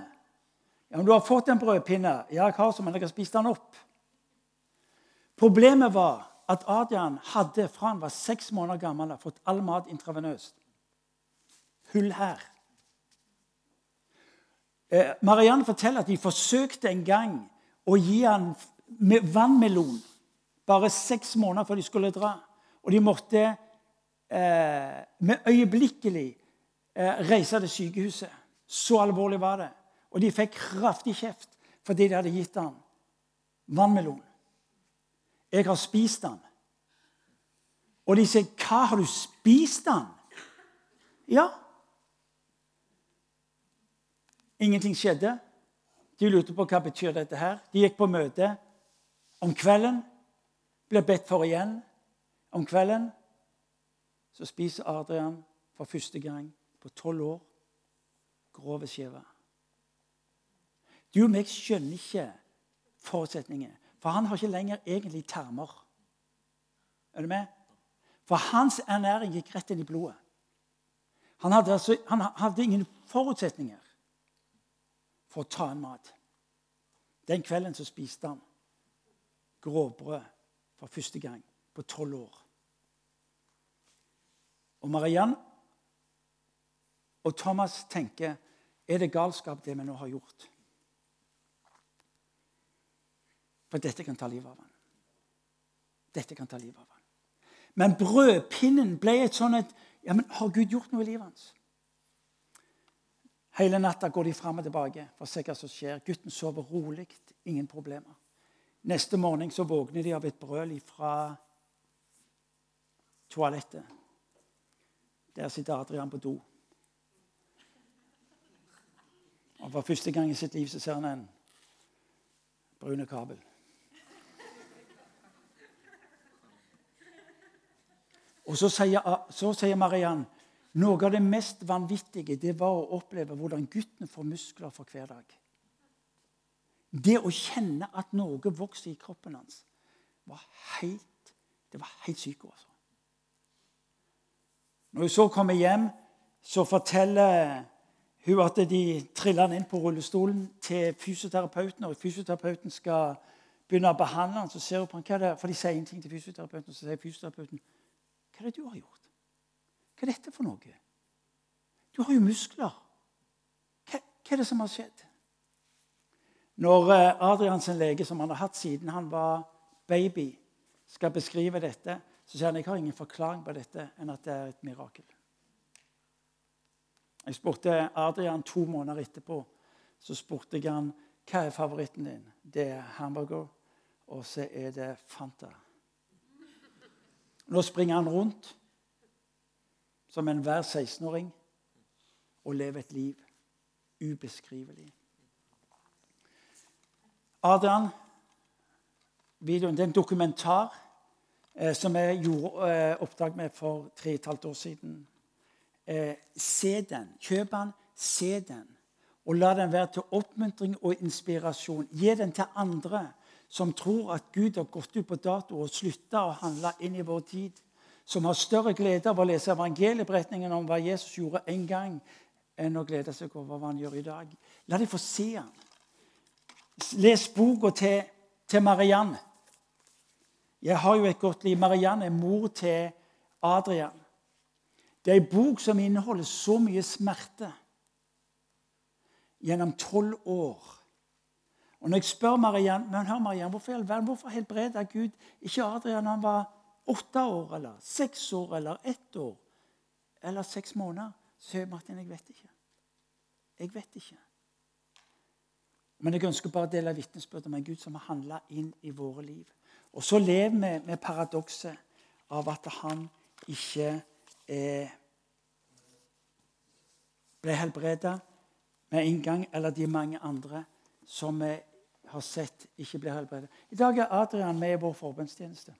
Ja, men 'Du har fått en brødpinne.' 'Ja, jeg har så, men jeg har spist den opp.' Problemet var at Adrian hadde fra han var seks måneder gammel, fått all mat intravenøst. Hull her. Eh, Marianne forteller at de forsøkte en gang å gi han vannmelon bare seks måneder før de skulle dra. Og de måtte eh, med øyeblikkelig eh, reise til sykehuset. Så alvorlig var det. Og de fikk kraftig kjeft fordi de hadde gitt han vannmelon. Jeg har spist den. Og de sier, 'Hva, har du spist den?' Ja, Ingenting skjedde. De lurte på hva betyr dette her. De gikk på møte om kvelden. Ble bedt for igjen. Om kvelden så spiser Adrian for første gang på tolv år grove skiver. Du og meg skjønner ikke forutsetninger. For han har ikke lenger egentlig termer. Er du med? For hans ernæring gikk rett inn i blodet. Han hadde, altså, han hadde ingen forutsetninger for å ta en mat. Den kvelden så spiste han grovbrød for første gang på tolv år. Og Mariann og Thomas tenker er det galskap, det vi nå har gjort? For dette kan ta livet av han. Dette kan ta livet av han. Men brødpinnen ble et sånn et ja, men Har Gud gjort noe i livet hans? Hele natta går de fram og tilbake for å se hva som skjer. Gutten sover rolig, ingen problemer. Neste morgen så våkner de av et brøl fra toalettet. Der sitter Adrian på do. Og For første gang i sitt liv så ser han en brune kabel. Og så sier, så sier Mariann noe av det mest vanvittige det var å oppleve hvordan guttene får muskler for hver dag. Det å kjenne at noe vokser i kroppen hans, var helt, det var helt sykt. Altså. Når hun så kommer hjem, så forteller hun at de triller han inn på rullestolen til fysioterapeuten. og Fysioterapeuten skal begynner å behandle han, så ser hun på han, hva er for de sier ingenting til fysioterapeuten. Så sier fysioterapeuten hva er det du har gjort? Hva er dette for noe? Du har jo muskler. Hva, hva er det som har skjedd? Når eh, Adrians lege, som han har hatt siden han var baby, skal beskrive dette, så sier han jeg har ingen forklaring på dette enn at det er et mirakel. Jeg spurte Adrian to måneder etterpå så spurte jeg han hva er favoritten din. Det er hamburger, og så er det Fanta. Nå springer han rundt som enhver 16-åring og leve et liv ubeskrivelig. Adrian, videoen, det er en dokumentar eh, som jeg gjorde eh, oppdrag med for tre og et halvt år siden. Eh, se den. Kjøp den, se den. Og la den være til oppmuntring og inspirasjon. Gi den til andre som tror at Gud har gått ut på dato og slutta å handle inn i vår tid. Som har større glede av å lese evangelieberetningen om hva Jesus gjorde en gang, enn å glede seg over hva han gjør i dag. La dem få se han. Les boka til, til Marianne. Jeg har jo et godt liv. Marianne er mor til Adrian. Det er en bok som inneholder så mye smerte gjennom tolv år. Og Når jeg spør Marianne men hør Marianne, hvorfor, hvorfor helbreda Gud ikke Adrian han var åtte år, eller seks år, eller ett år, eller seks måneder, så sier Martin jeg vet ikke. Jeg vet ikke. Men jeg ønsker bare å dele vitnesbyrd om en Gud som har handla inn i våre liv. Og så lever vi med paradokset av at han ikke eh, ble helbreda med en gang, eller de mange andre som vi har sett ikke ble helbredet. I dag er Adrian med i vår forbundstjeneste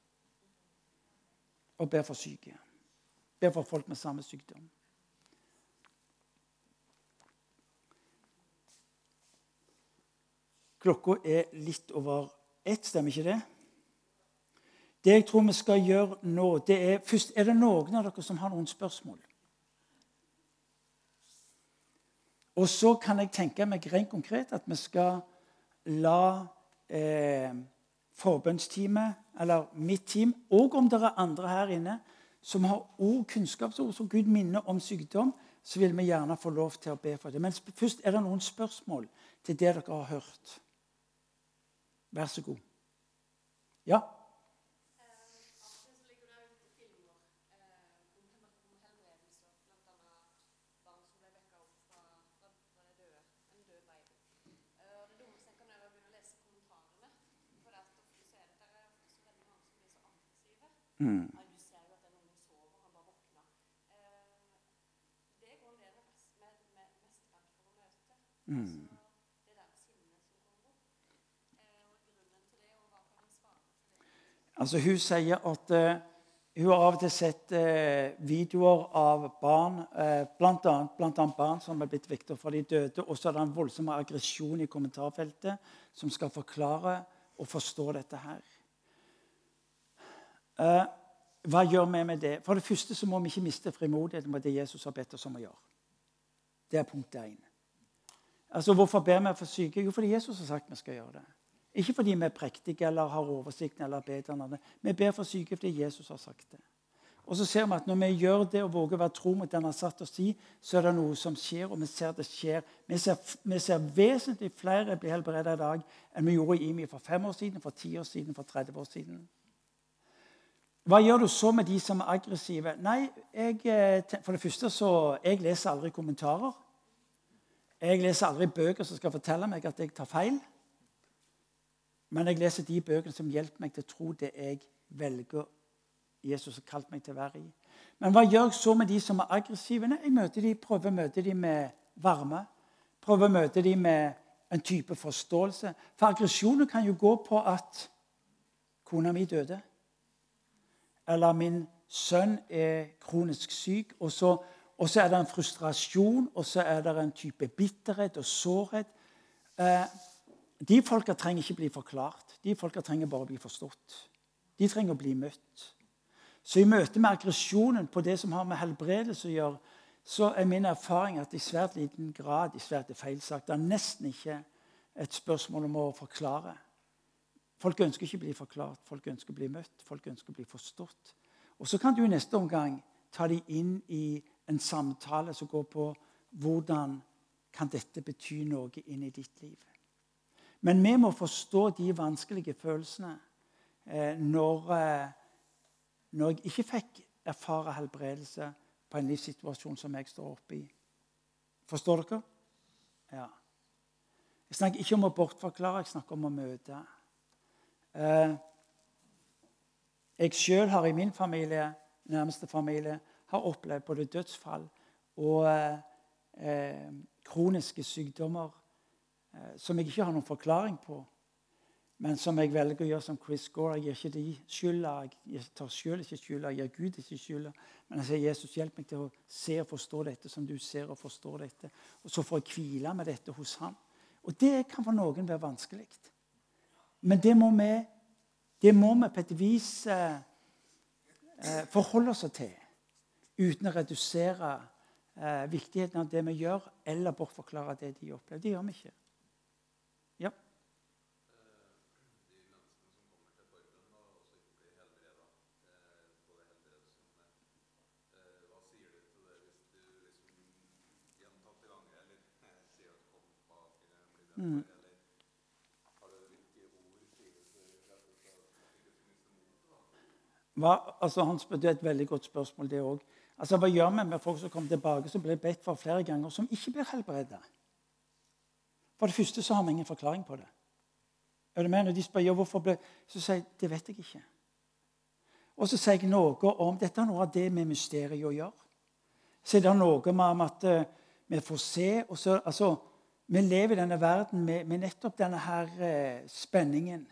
og ber for syke. Ber for folk med samme sykdom. Klokka er litt over ett, stemmer ikke det? Det jeg tror vi skal gjøre nå, det er først, Er det noen av dere som har noen spørsmål? Og så kan jeg tenke meg rent konkret at vi skal la eh, forbønnsteamet, eller mitt team, og om det er andre her inne som har ord, kunnskapsord som Gud minner om sykdom, så vil vi gjerne få lov til å be for det. Men først er det noen spørsmål til det dere har hørt. Vær så god. Ja? Mm. Du ser jo at den ungen sover, han bare våkner. Eh, det er grunnen dere mest, med, med, mest redd for å møte. Mm. Altså, det der sinnet som kommer opp. Eh, og grunnen til det, og hva kan vi svare Altså, hun sier at uh, hun har av og til sett uh, videoer av barn, uh, annet, blant barn som er blitt vektet fra de døde. Og så er det en voldsom aggresjon i kommentarfeltet som skal forklare og forstå dette her. Uh, hva gjør vi med det? For det første så må vi ikke miste frimodigheten på det Jesus har bedt oss om å gjøre. Det er punkt én. Altså, hvorfor ber vi for syke? Jo, fordi Jesus har sagt vi skal gjøre det. Ikke fordi vi er prektige eller har oversikten eller bedre enn andre. Vi ber for syke fordi Jesus har sagt det. Og så ser vi at Når vi gjør det og våger å være tro mot det han har satt oss i, så er det noe som skjer, og vi ser det skjer. Vi ser, vi ser vesentlig flere bli helbredet i dag enn vi gjorde i IMI for fem år siden, for ti år siden, for 30 år siden. Hva gjør du så med de som er aggressive? Nei, jeg, eh, For det første så jeg leser aldri kommentarer. Jeg leser aldri bøker som skal fortelle meg at jeg tar feil. Men jeg leser de bøkene som hjelper meg til å tro det jeg velger Jesus har kalt meg til å være i. Men hva gjør jeg så med de som er aggressive? Jeg møter de, prøver å møte dem med varme. Prøver å møte dem med en type forståelse. For aggresjoner kan jo gå på at kona mi døde eller min sønn er kronisk syk. Og så, og så er det en frustrasjon, og så er det en type bitterhet og sårhet. Eh, de folka trenger ikke bli forklart. De folka trenger bare bli forstått. De trenger å bli møtt. Så i møte med aggresjonen på det som har med helbredelse å gjøre, så er min erfaring at i svært liten grad i svært feilsagt, det er nesten ikke et spørsmål om å forklare. Folk ønsker ikke å bli forklart, folk ønsker å bli møtt, folk ønsker å bli forstått. Og Så kan du i neste omgang ta dem inn i en samtale som går på hvordan kan dette bety noe inn i ditt liv. Men vi må forstå de vanskelige følelsene eh, når, eh, når jeg ikke fikk erfare helbredelse på en livssituasjon som jeg står oppe i. Forstår dere? Ja. Jeg snakker ikke om å bortforklare, jeg snakker om å møte. Eh, jeg sjøl har i min familie, nærmeste familie har opplevd både dødsfall og eh, kroniske sykdommer eh, som jeg ikke har noen forklaring på, men som jeg velger å gjøre som Chris Gore. Jeg gir ikke de skylda. Jeg tar sjøl ikke skylda. Jeg gir Gud ikke skylda. Men jeg sier, 'Jesus, hjelp meg til å se og forstå dette som du ser og forstår dette.' Og så får jeg hvile med dette hos ham. Og det kan for noen være vanskelig. Men det må vi, det må vi på et vis eh, eh forholde oss til uten å redusere eh, viktigheten av det vi gjør, eller bortforklare det de opplever. Det gjør vi ikke. Ja. Mm. Hva, altså, Hans, det er et veldig godt spørsmål, det òg. Altså, Hva gjør vi med folk som kommer tilbake som blir bedt for flere ganger, som ikke blir helbredet? For det første så har vi ingen forklaring på det. Er du med? Når de spør ja, hvorfor ble... så sier jeg det vet jeg ikke. Og så sier jeg noe om Dette er noe av det med mysteriet å gjøre. Så er det noe med at uh, vi får se og så, altså, Vi lever i denne verden med, med nettopp denne her uh, spenningen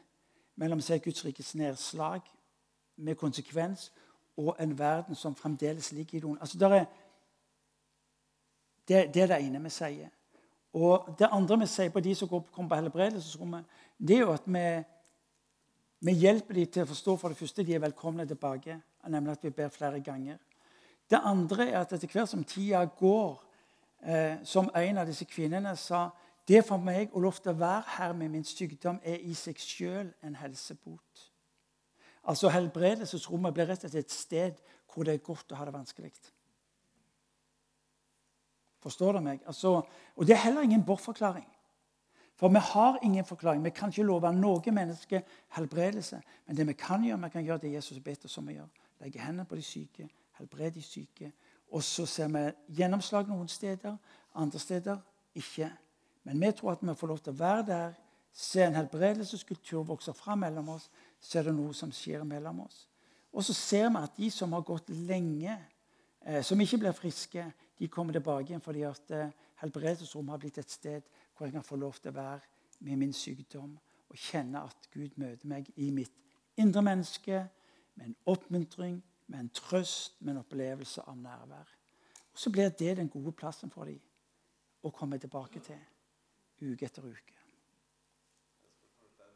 mellom se Guds rikes nedslag med konsekvens og en verden som fremdeles ligger i doen. Altså, det, det, er det ene vi sier. Og Det andre vi sier på de som kommer på helbredelsesrommet, det er jo at vi, vi hjelper dem til å forstå for det første de er velkomne tilbake, nemlig at vi ber flere ganger. Det andre er at etter hvert som tida går, eh, som en av disse kvinnene sa Det for meg å lov til å være her med min sykdom er i seg sjøl en helsebot. Altså Helbredelsesrommet blir rett og slett et sted hvor det er godt å ha det vanskelig. Forstår du meg? Altså, og Det er heller ingen bortforklaring. For vi har ingen forklaring. Vi kan ikke love noe menneske helbredelse. Men det vi kan gjøre, vi kan gjøre det Jesus bedt oss om å gjøre. Legge hendene på de syke, helbrede de syke. Og så ser vi gjennomslag noen steder, andre steder ikke. Men vi tror at vi får lov til å være der, se en helbredelseskultur vokse fram mellom oss, så er det noe som skjer mellom oss. Og så ser vi at de som har gått lenge, eh, som ikke blir friske, de kommer tilbake igjen fordi at eh, helbredelsesrom har blitt et sted hvor jeg kan få lov til å være med min sykdom og kjenne at Gud møter meg i mitt indre menneske med en oppmuntring, med en trøst, med en opplevelse av nærvær. Og Så blir det den gode plassen for dem å komme tilbake til uke etter uke. Mm. Er det så lite i kirker i dag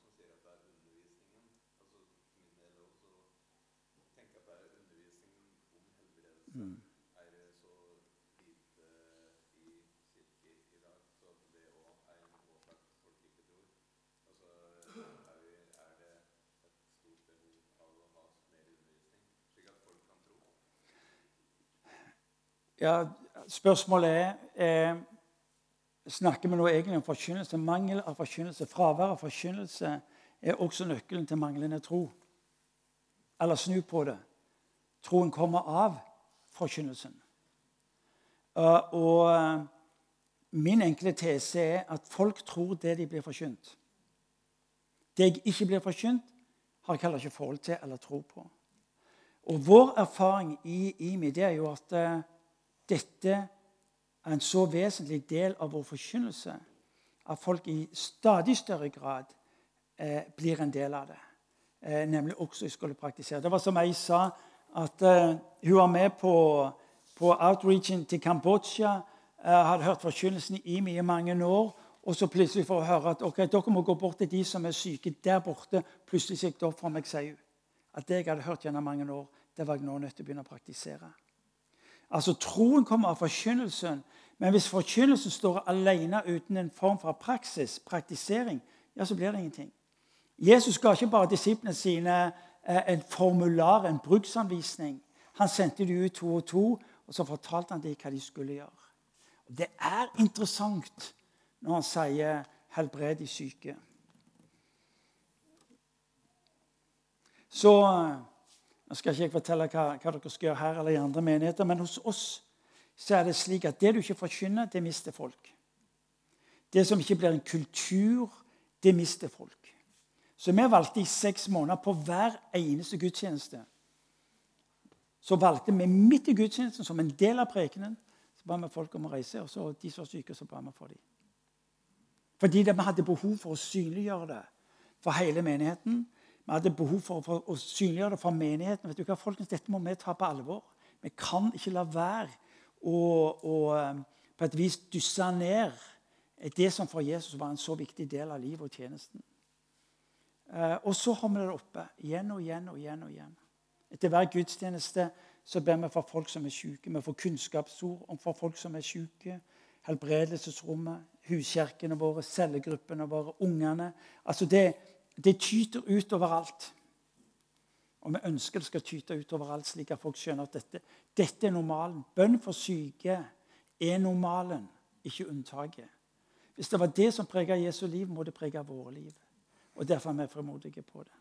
så det òg er en årsak folk ikke tror? Altså, er, vi, er, det et stort behov av å ha mer undervisning, slik at folk kan Ja, spørsmålet er eh, Snakker vi nå egentlig om forkynnelse? Mangel av forkynnelse, fravær av forkynnelse, er også nøkkelen til manglende tro. Eller snu på det. Troen kommer av forkynnelsen. Eh, og eh, min enkle tese er at folk tror det de blir forkynt. Det jeg ikke blir forkynt, har jeg heller ikke forhold til eller tro på. Og Vår erfaring i IMI det er jo at uh, dette er en så vesentlig del av vår forkynnelse at folk i stadig større grad eh, blir en del av det. Eh, nemlig også i skolepraktisering. Det var som jeg sa at uh, hun var med på, på outreachen til Kambodsja. Uh, hadde hørt forkynnelsen i mye mange år. Og så plutselig får hun høre at ok, dere må gå bort til de som er syke der borte. Plutselig gikk det opp for meg, sier hun. At det jeg hadde hørt gjennom mange år, det var jeg nå nødt til å begynne å praktisere. Altså, Troen kommer av forkynnelsen, Men hvis forkynnelsen står alene uten en form for praksis, praktisering, ja, så blir det ingenting. Jesus ga ikke bare disiplene sine eh, en formular, en bruksanvisning. Han sendte de ut to og to, og så fortalte han dem hva de skulle gjøre. Og Det er interessant når han sier 'helbred de syke'. Så Nå skal ikke jeg fortelle hva, hva, dere skal gjøre her eller i andre menigheter, men hos oss så er det slik at det du ikke forkynner, det mister folk. Det som ikke blir en kultur, det mister folk. Så vi valgte i seks måneder på hver eneste gudstjeneste så valgte vi midt i gudstjenesten, som en del av prekenen, så ba vi folk om å reise. Og så de som var syke, så ba vi for dem. Fordi vi hadde behov for å synliggjøre det for hele menigheten. Vi hadde behov for, å synliggjøre det for menigheten. Vet du hva, folkens, Dette må vi ta på alvor. Vi kan ikke la være å, å eh, på et vis dysse ned det som for Jesus var en så viktig del av livet og tjenesten. Eh, og så har vi det oppe igjen og igjen og igjen. og igjen. Etter hver gudstjeneste så ber vi for folk som er syke. Vi får kunnskapsord om for folk som er syke. Helbredelsesrommet, huskirkene våre, cellegruppene våre, ungene. Altså det, det tyter ut overalt. Og vi ønsker det skal tyte ut overalt, slik at folk skjønner at dette, dette er normalen. Bønn for syke er normalen, ikke unntaket. Hvis det var det som preget Jesu liv, må det prege våre liv. Og Derfor er vi frimodige på det.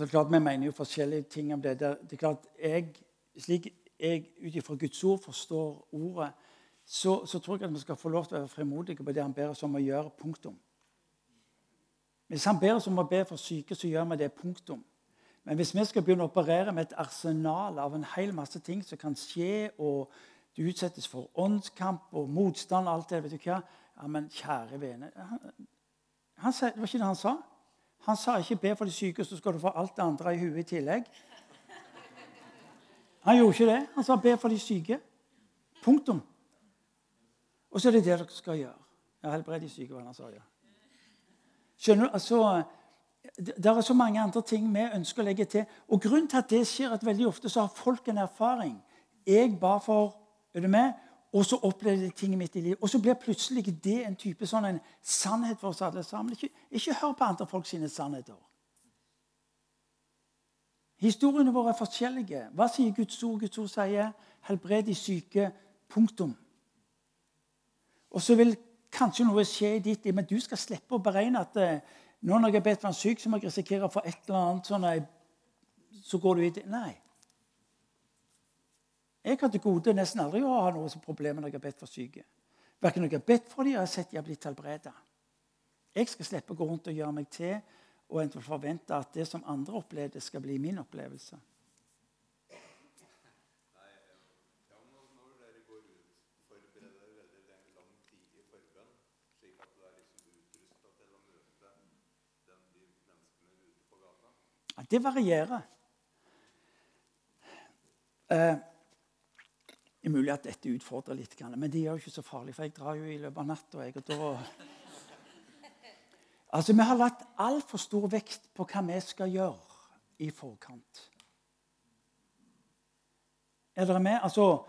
Altså, klart, Vi mener jo forskjellige ting om det. Det er klart, jeg, Slik jeg ut ifra Guds ord forstår ordet, så, så, tror jeg at vi skal få lov til å være frimodige på det han ber oss om å gjøre. Punktum. Hvis han ber oss om å be for syke, så gjør vi det. Punktum. Men hvis vi skal begynne å operere med et arsenal av en hel masse ting som kan skje, og du utsettes for åndskamp og motstand og alt det vet du hva? Ja, men kjære vene han, han, Det var ikke det han sa. Han sa ikke 'be for de syke, så skal du få alt det andre i huet i tillegg'. Han gjorde ikke det. Han sa 'be for de syke'. Punktum. Og så er det det dere skal gjøre. Ja, helbred de syke, hva han sa. ja. Skjønner du? Altså, Det er så mange andre ting vi ønsker å legge til. Og Grunnen til at det skjer, at veldig ofte så har folk en erfaring. Jeg ba for er du med? Og så opplevde jeg ting i i livet. Og så blir plutselig det en type sånn en sannhet for oss alle sammen. Ikke, ikke hør på andre folk sine sannheter. Historiene våre er forskjellige. Hva sier Guds ord? Guds ord sier 'helbred de syke'. Punktum. Og så vil kanskje noe skje i ditt liv, men du skal slippe å beregne at eh, nå når jeg har bedt for en syk, så må jeg risikere å få et eller annet sånn Så går du i det. Nei. Jeg har til gode nesten aldri å ha noe som problem når jeg har bedt for syke. Verken når jeg har bedt for dem, eller sett de har blitt helbredet. Jeg skal slippe å gå rundt og gjøre meg til og forvente at det som andre opplevde, skal bli min opplevelse. Det varierer. Eh, det er mulig at dette utfordrer litt, men det gjør ikke så farlig, for jeg drar jo i løpet av natta. Og da... Altså, Vi har lagt altfor stor vekt på hva vi skal gjøre i forkant. Er dere med? Altså,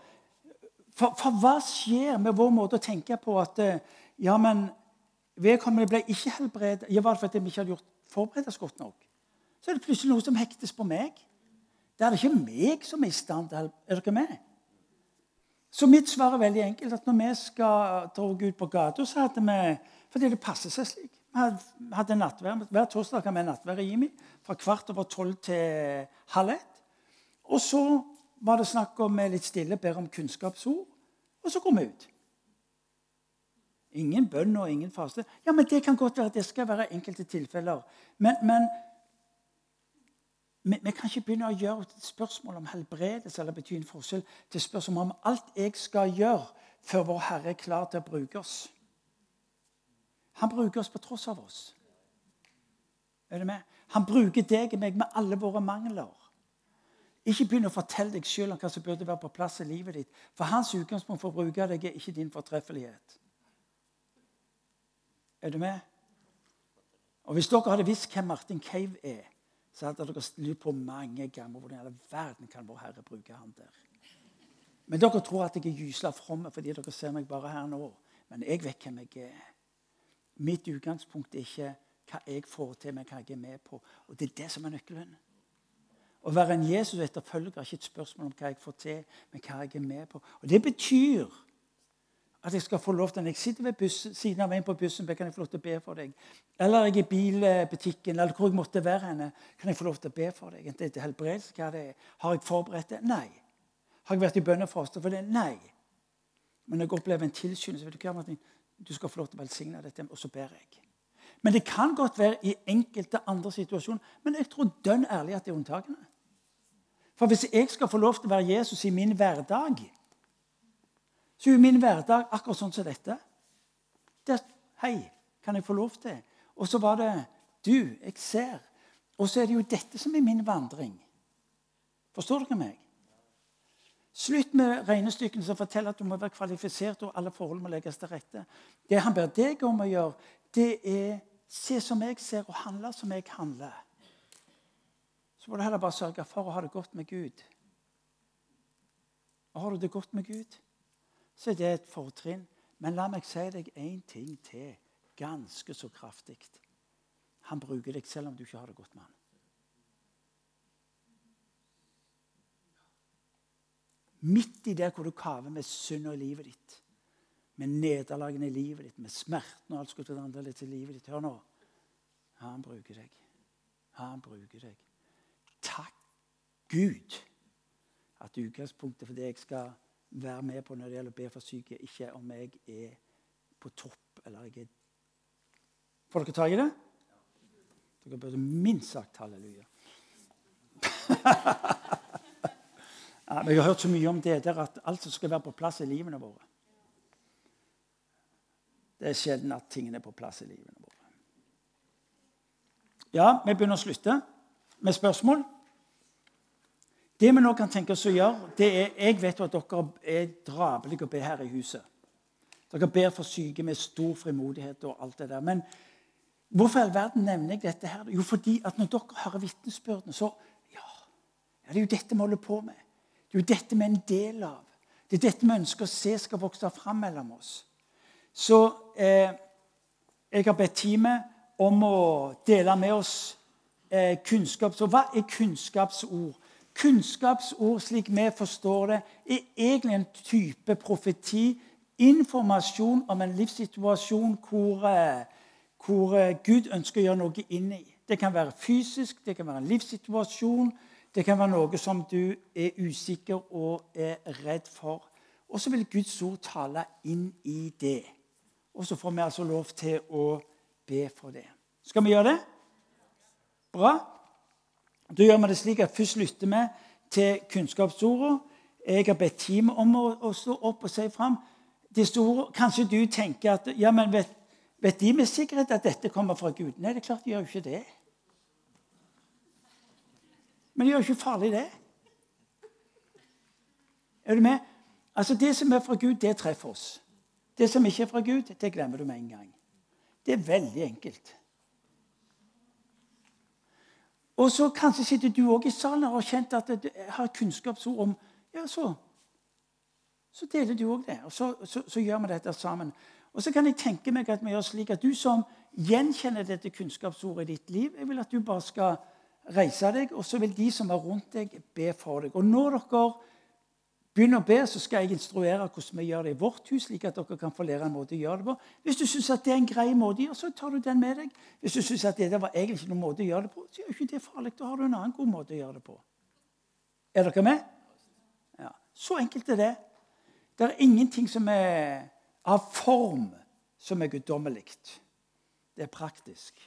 for, for, hva skjer med vår måte å tenke på at eh, ja, men vedkommende ble ikke helbredet ja, Var det fordi vi ikke hadde gjort forberedt oss godt nok? Så er det plutselig noe som hektes på meg. Det er det ikke meg som er i stand til Er dere med? Så mitt svar er veldig enkelt. at Når vi skal dra ut på gata, så hadde vi Fordi det passer seg slik. Vi hadde nattvær. Hver torsdag kan vi nattvær i Jimmy fra kvart over tolv til halv ett. Og så var det snakk om litt stille, ber om kunnskapsord, og så går vi ut. Ingen bønn og ingen faste. Ja, men Det kan godt være at det skal være enkelte tilfeller. Men, men vi, vi kan ikke begynne å gjøre et spørsmål om helbredelse eller bety en forskjell til spørsmål om alt jeg skal gjøre før vår Herre er klar til å bruke oss. Han bruker oss på tross av oss. Er du med? Han bruker deg og meg med alle våre mangler. Ikke begynn å fortelle deg sjøl om hva som burde være på plass i livet ditt. For hans utgangspunkt for å bruke deg er ikke din fortreffelighet. Er du med? Og Hvis dere hadde visst hvem Martin Cave er, så dere lurt på mange ganger hvordan i all verden kan vår Herre bruke han der. Men dere tror at jeg er gysla from fordi dere ser meg bare her nå. Men jeg vet hvem jeg er. Mitt utgangspunkt er ikke hva jeg får til, men hva jeg er med på. Og Det er det som er nøkkelen. Å være en Jesus-etterfølger er ikke et spørsmål om hva jeg får til, men hva jeg er med på. Og Det betyr at jeg skal få lov til Når jeg sitter ved bussen, siden av en på bussen, kan jeg få lov til å be for deg. Eller jeg er i bilbutikken, eller hvor jeg måtte være henne, kan jeg få lov til å be for deg. Det er helbredelse, hva det er. Har jeg forberedt det? Nei. Har jeg vært i bønnefaste for det? Nei. Men når jeg opplever en tilskyndelse, vet du hva, Martin? Du skal få lov til å velsigne dette, og så ber jeg. Men det kan godt være i enkelte andre situasjoner. Men jeg tror dønn ærlig at det er unntakene. For hvis jeg skal få lov til å være Jesus i min hverdag, så jo min hverdag akkurat sånn som dette. Det, hei, kan jeg få lov til? Og så var det du, jeg ser. Og så er det jo dette som er min vandring. Forstår dere meg? Slutt med regnestykkene som forteller at du må være kvalifisert og alle forhold må legges til rette. Det han ber deg om å gjøre, det er se som jeg ser, og handle som jeg handler. Så må du heller bare sørge for å ha det godt med Gud. Og har du det godt med Gud, så det er et fortrinn. Men la meg si deg én ting til, ganske så kraftig. Han bruker deg selv om du ikke har det godt med han. Midt i der hvor du kaver med synd i livet ditt, med nederlagene i livet ditt, med smerten og alt skulle annerledes i livet ditt Hør nå. Han bruker deg. Han bruker deg. Takk Gud at utgangspunktet for det jeg skal være med på når det gjelder å be for syke, ikke om jeg er på topp eller jeg er Får dere tak i det? Dere burde minst sagt halleluja. ja, jeg har hørt så mye om det der at alt som skal være på plass i livene våre Det er sjelden at tingene er på plass i livene våre. Ja, vi begynner å slutte med spørsmål. Det vi nå kan tenke oss å gjøre, det er Jeg vet jo at dere er drabelige å be her i huset. Dere ber for syke med stor frimodighet og alt det der. Men hvorfor i all verden nevner jeg dette her? Jo, fordi at når dere hører vitnesbyrdene, så ja, ja, Det er jo dette vi holder på med. Det er jo dette vi er en del av. Det er dette vi ønsker å se skal vokse fram mellom oss. Så eh, jeg har bedt teamet om å dele med oss eh, kunnskap. Hva er kunnskapsord? Kunnskapsord, slik vi forstår det, er egentlig en type profeti. Informasjon om en livssituasjon hvor, eh, hvor, eh, Gud ønsker å gjøre noe inn i. Det kan være fysisk, det kan være en livssituasjon, det kan være noe som du er usikker og er redd for. Og så vil Guds ord tale inn i det. Og så får vi altså lov til å be for det. Skal vi gjøre det? Bra. Da gjør vi det slik at Først lytter vi til kunnskapsordene. Jeg har bedt teamet om å, stå opp og si fram disse ordene. Kanskje du tenker at ja, men vet, vet, de med sikkerhet at dette kommer fra Gud? Nei, det er klart de gjør jo ikke det. Men det gjør ikke farlig, det. Er du med? Altså, Det som er fra Gud, det treffer oss. Det som ikke er fra Gud, det glemmer du med en gang. Det er veldig enkelt. Og så kanskje sitter du òg i salen og har kjent at du har kunnskapsord om Ja, så, så deler du òg det. Og så, så, så, gjør vi dette sammen. Og så kan jeg tenke meg at vi gjør slik at du som gjenkjenner dette kunnskapsordet i ditt liv, jeg vil at du bare skal reise deg, og så vil de som er rundt deg, be for deg. Og når dere Begynn å be, så skal jeg instruere hvordan vi gjør det i vårt hus. slik at dere kan få lære en måte å gjøre det på. Hvis du syns det er en grei måte å gjøre så tar du den med deg. Hvis du syns det var egentlig ikke noen måte å gjøre det på, så er ikke det farlig. Da har du en annen god måte å gjøre det på. Er dere med? Ja. Så enkelt er det. Det er ingenting som er av form som er guddommelig. Det er praktisk.